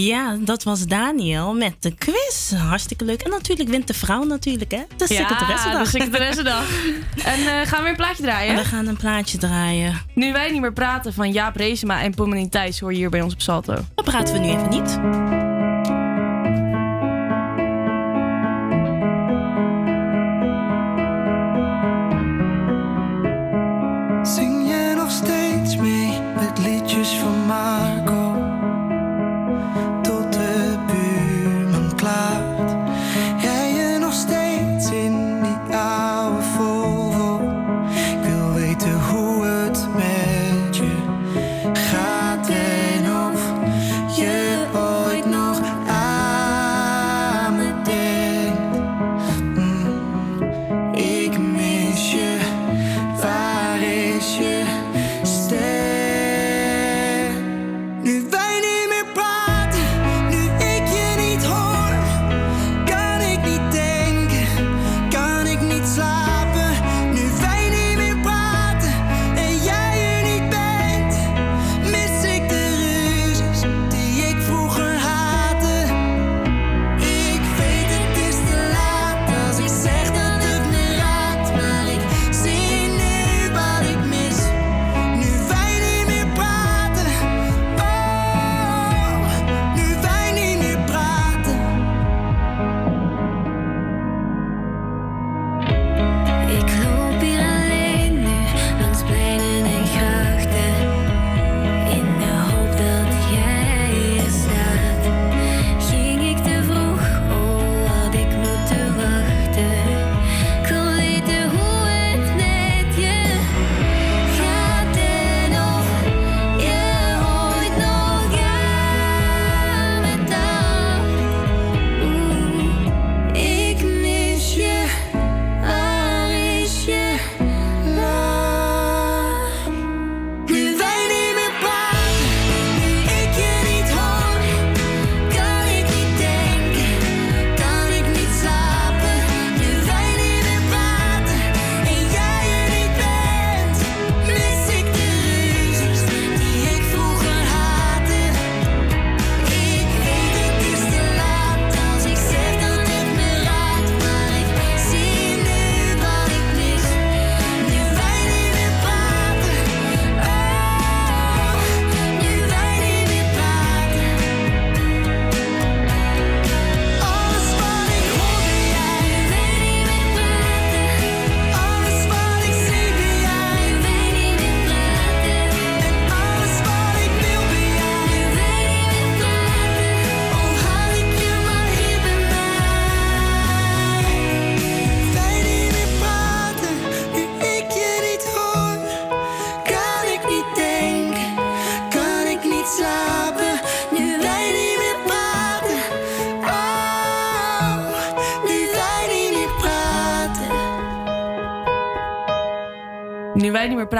Ja, dat was Daniel met de quiz. Hartstikke leuk. En natuurlijk wint de vrouw natuurlijk, hè? De Ja, secretaressendag. de secretaressendag. en eh, gaan we weer een plaatje draaien? We gaan een plaatje draaien. Nu wij niet meer praten van Jaap Reesema en Pommelien Thijs hoor je hier bij ons op Salto. Dan praten we nu even niet.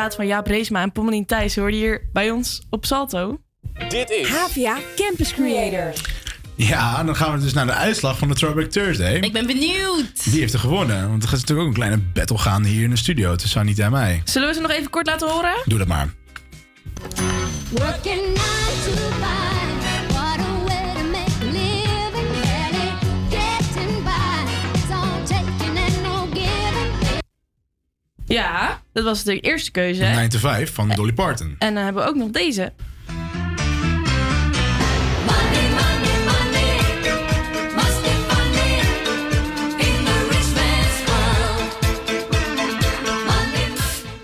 Niet van Jaap Reesma en Pommelien Thijs, hoorde je hier bij ons op Salto. Dit is HVA Campus Creators. Ja, dan gaan we dus naar de uitslag van de Throwback Thursday. Ik ben benieuwd. Wie heeft er gewonnen? Want er gaat natuurlijk ook een kleine battle gaan hier in de studio tussen Anita en mij. Zullen we ze nog even kort laten horen? Doe dat maar. Working Ja, dat was de eerste keuze. 9 to 5 van Dolly Parton. En dan hebben we ook nog deze. Must be funny in the rich man's world.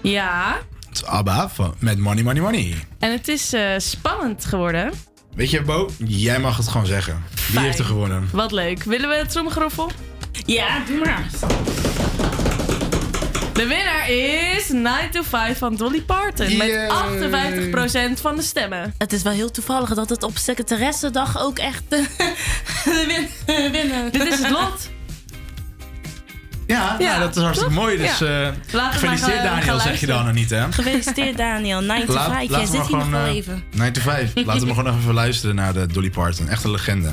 Ja, Het is ABBA van, met Money, Money, Money. en het is eh, spannend geworden. Weet je, Bo? Jij mag het gewoon zeggen. Wie heeft er gewonnen? Wat leuk. Willen we het tromgeroffel? Ja, doe maar. De winnaar is 9 to 5 van Dolly Parton. Met 58% van de stemmen. Het is wel heel toevallig dat het op secretaressendag ook echt eh, de win- winnen. Dit is het lot. Ja, Ja, nou, dat is hartstikke toch? mooi. Dus Ja. eh, maar gefeliciteerd gaan- Daniel, zeg je dan nog niet, hè? Gefeliciteerd Daniel, 9 to Laat- 5. Jij laten we zit hier nog wel eh, even. 9 to 5. Laten we gewoon even luisteren naar de Dolly Parton. Echt een legende.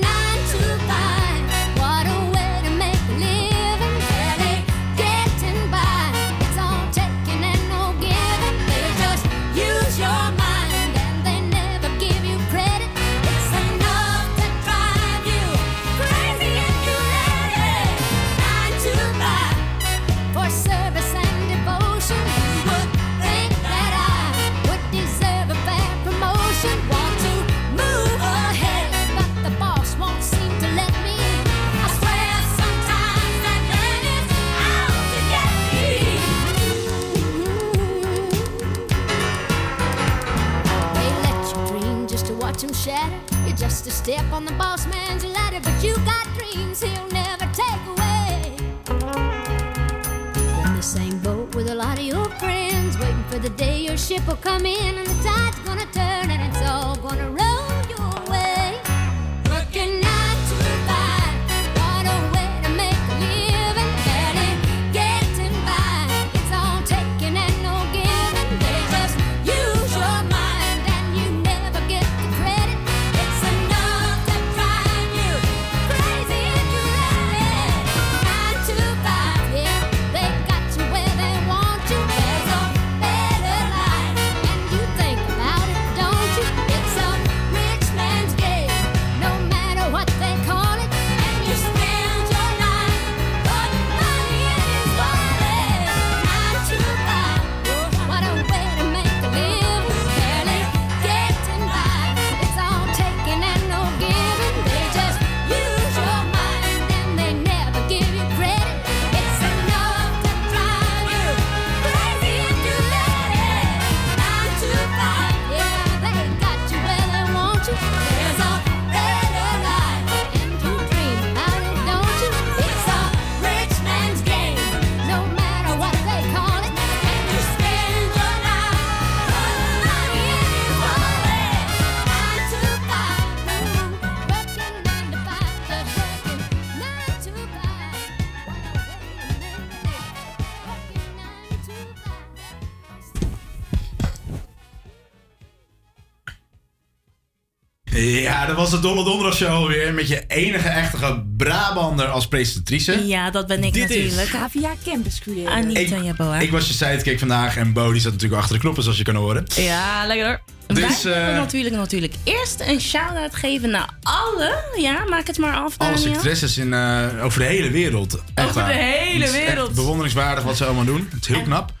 dat was de Dolle Donderdag Show weer. Met je enige echte Brabander als presentatrice. Ja, dat ben ik Dit is- natuurlijk. HVA Campus Creators. Anita Jaboa. Ik was je sidekick vandaag en Bo die zat natuurlijk achter de knoppen zoals je kan horen. Ja, lekker hoor. Dus, Wij eh, willen natuurlijk, natuurlijk eerst een shout-out geven naar alle. Ja, maak het maar af, alle secretaresses in, eh, over de hele wereld. Echt Over de hele Het is echt wereld. bewonderingswaardig wat ze allemaal doen. Het is heel knap.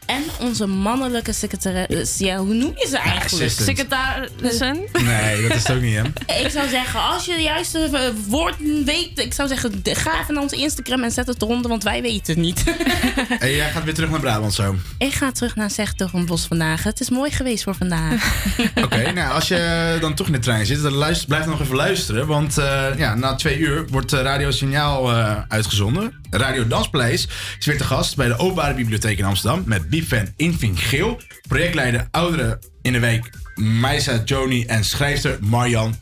En onze mannelijke secretaris. Ja, hoe noem je ze eigenlijk? assistant. Secretarissen. Nee, dat is het ook niet, hè? Ik zou zeggen, als je de juiste eh, woorden weet, ik zou zeggen, ga even naar onze Instagram en zet het eronder, want wij weten het niet. Hey, jij gaat weer terug naar Brabant zo. ik ga terug naar Zegtorenbos vandaag. Het is mooi geweest voor vandaag. Oké, nou als je dan toch in de trein zit, dan luister, blijf dan nog even luisteren. Want eh, ja, na twee uur wordt eh, Radio Signaal eh, uitgezonden. Radio Danspaleis is weer te gast bij de Openbare Bibliotheek in Amsterdam. Met biefan Invink Geel, projectleider Ouderen in de Week Meisa Joni en schrijfster Marjan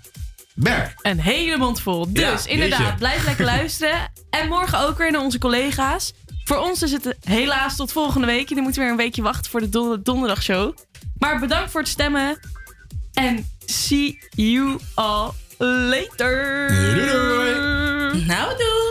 Berg. Een hele mond vol. Dus Ja, inderdaad, jeetje. blijf lekker luisteren. En morgen ook weer naar onze collega's. Voor ons is het helaas tot volgende week. Jullie moeten weer een weekje wachten voor de don- donderdagshow. Maar bedankt voor het stemmen. En see you all later. Nou, doei.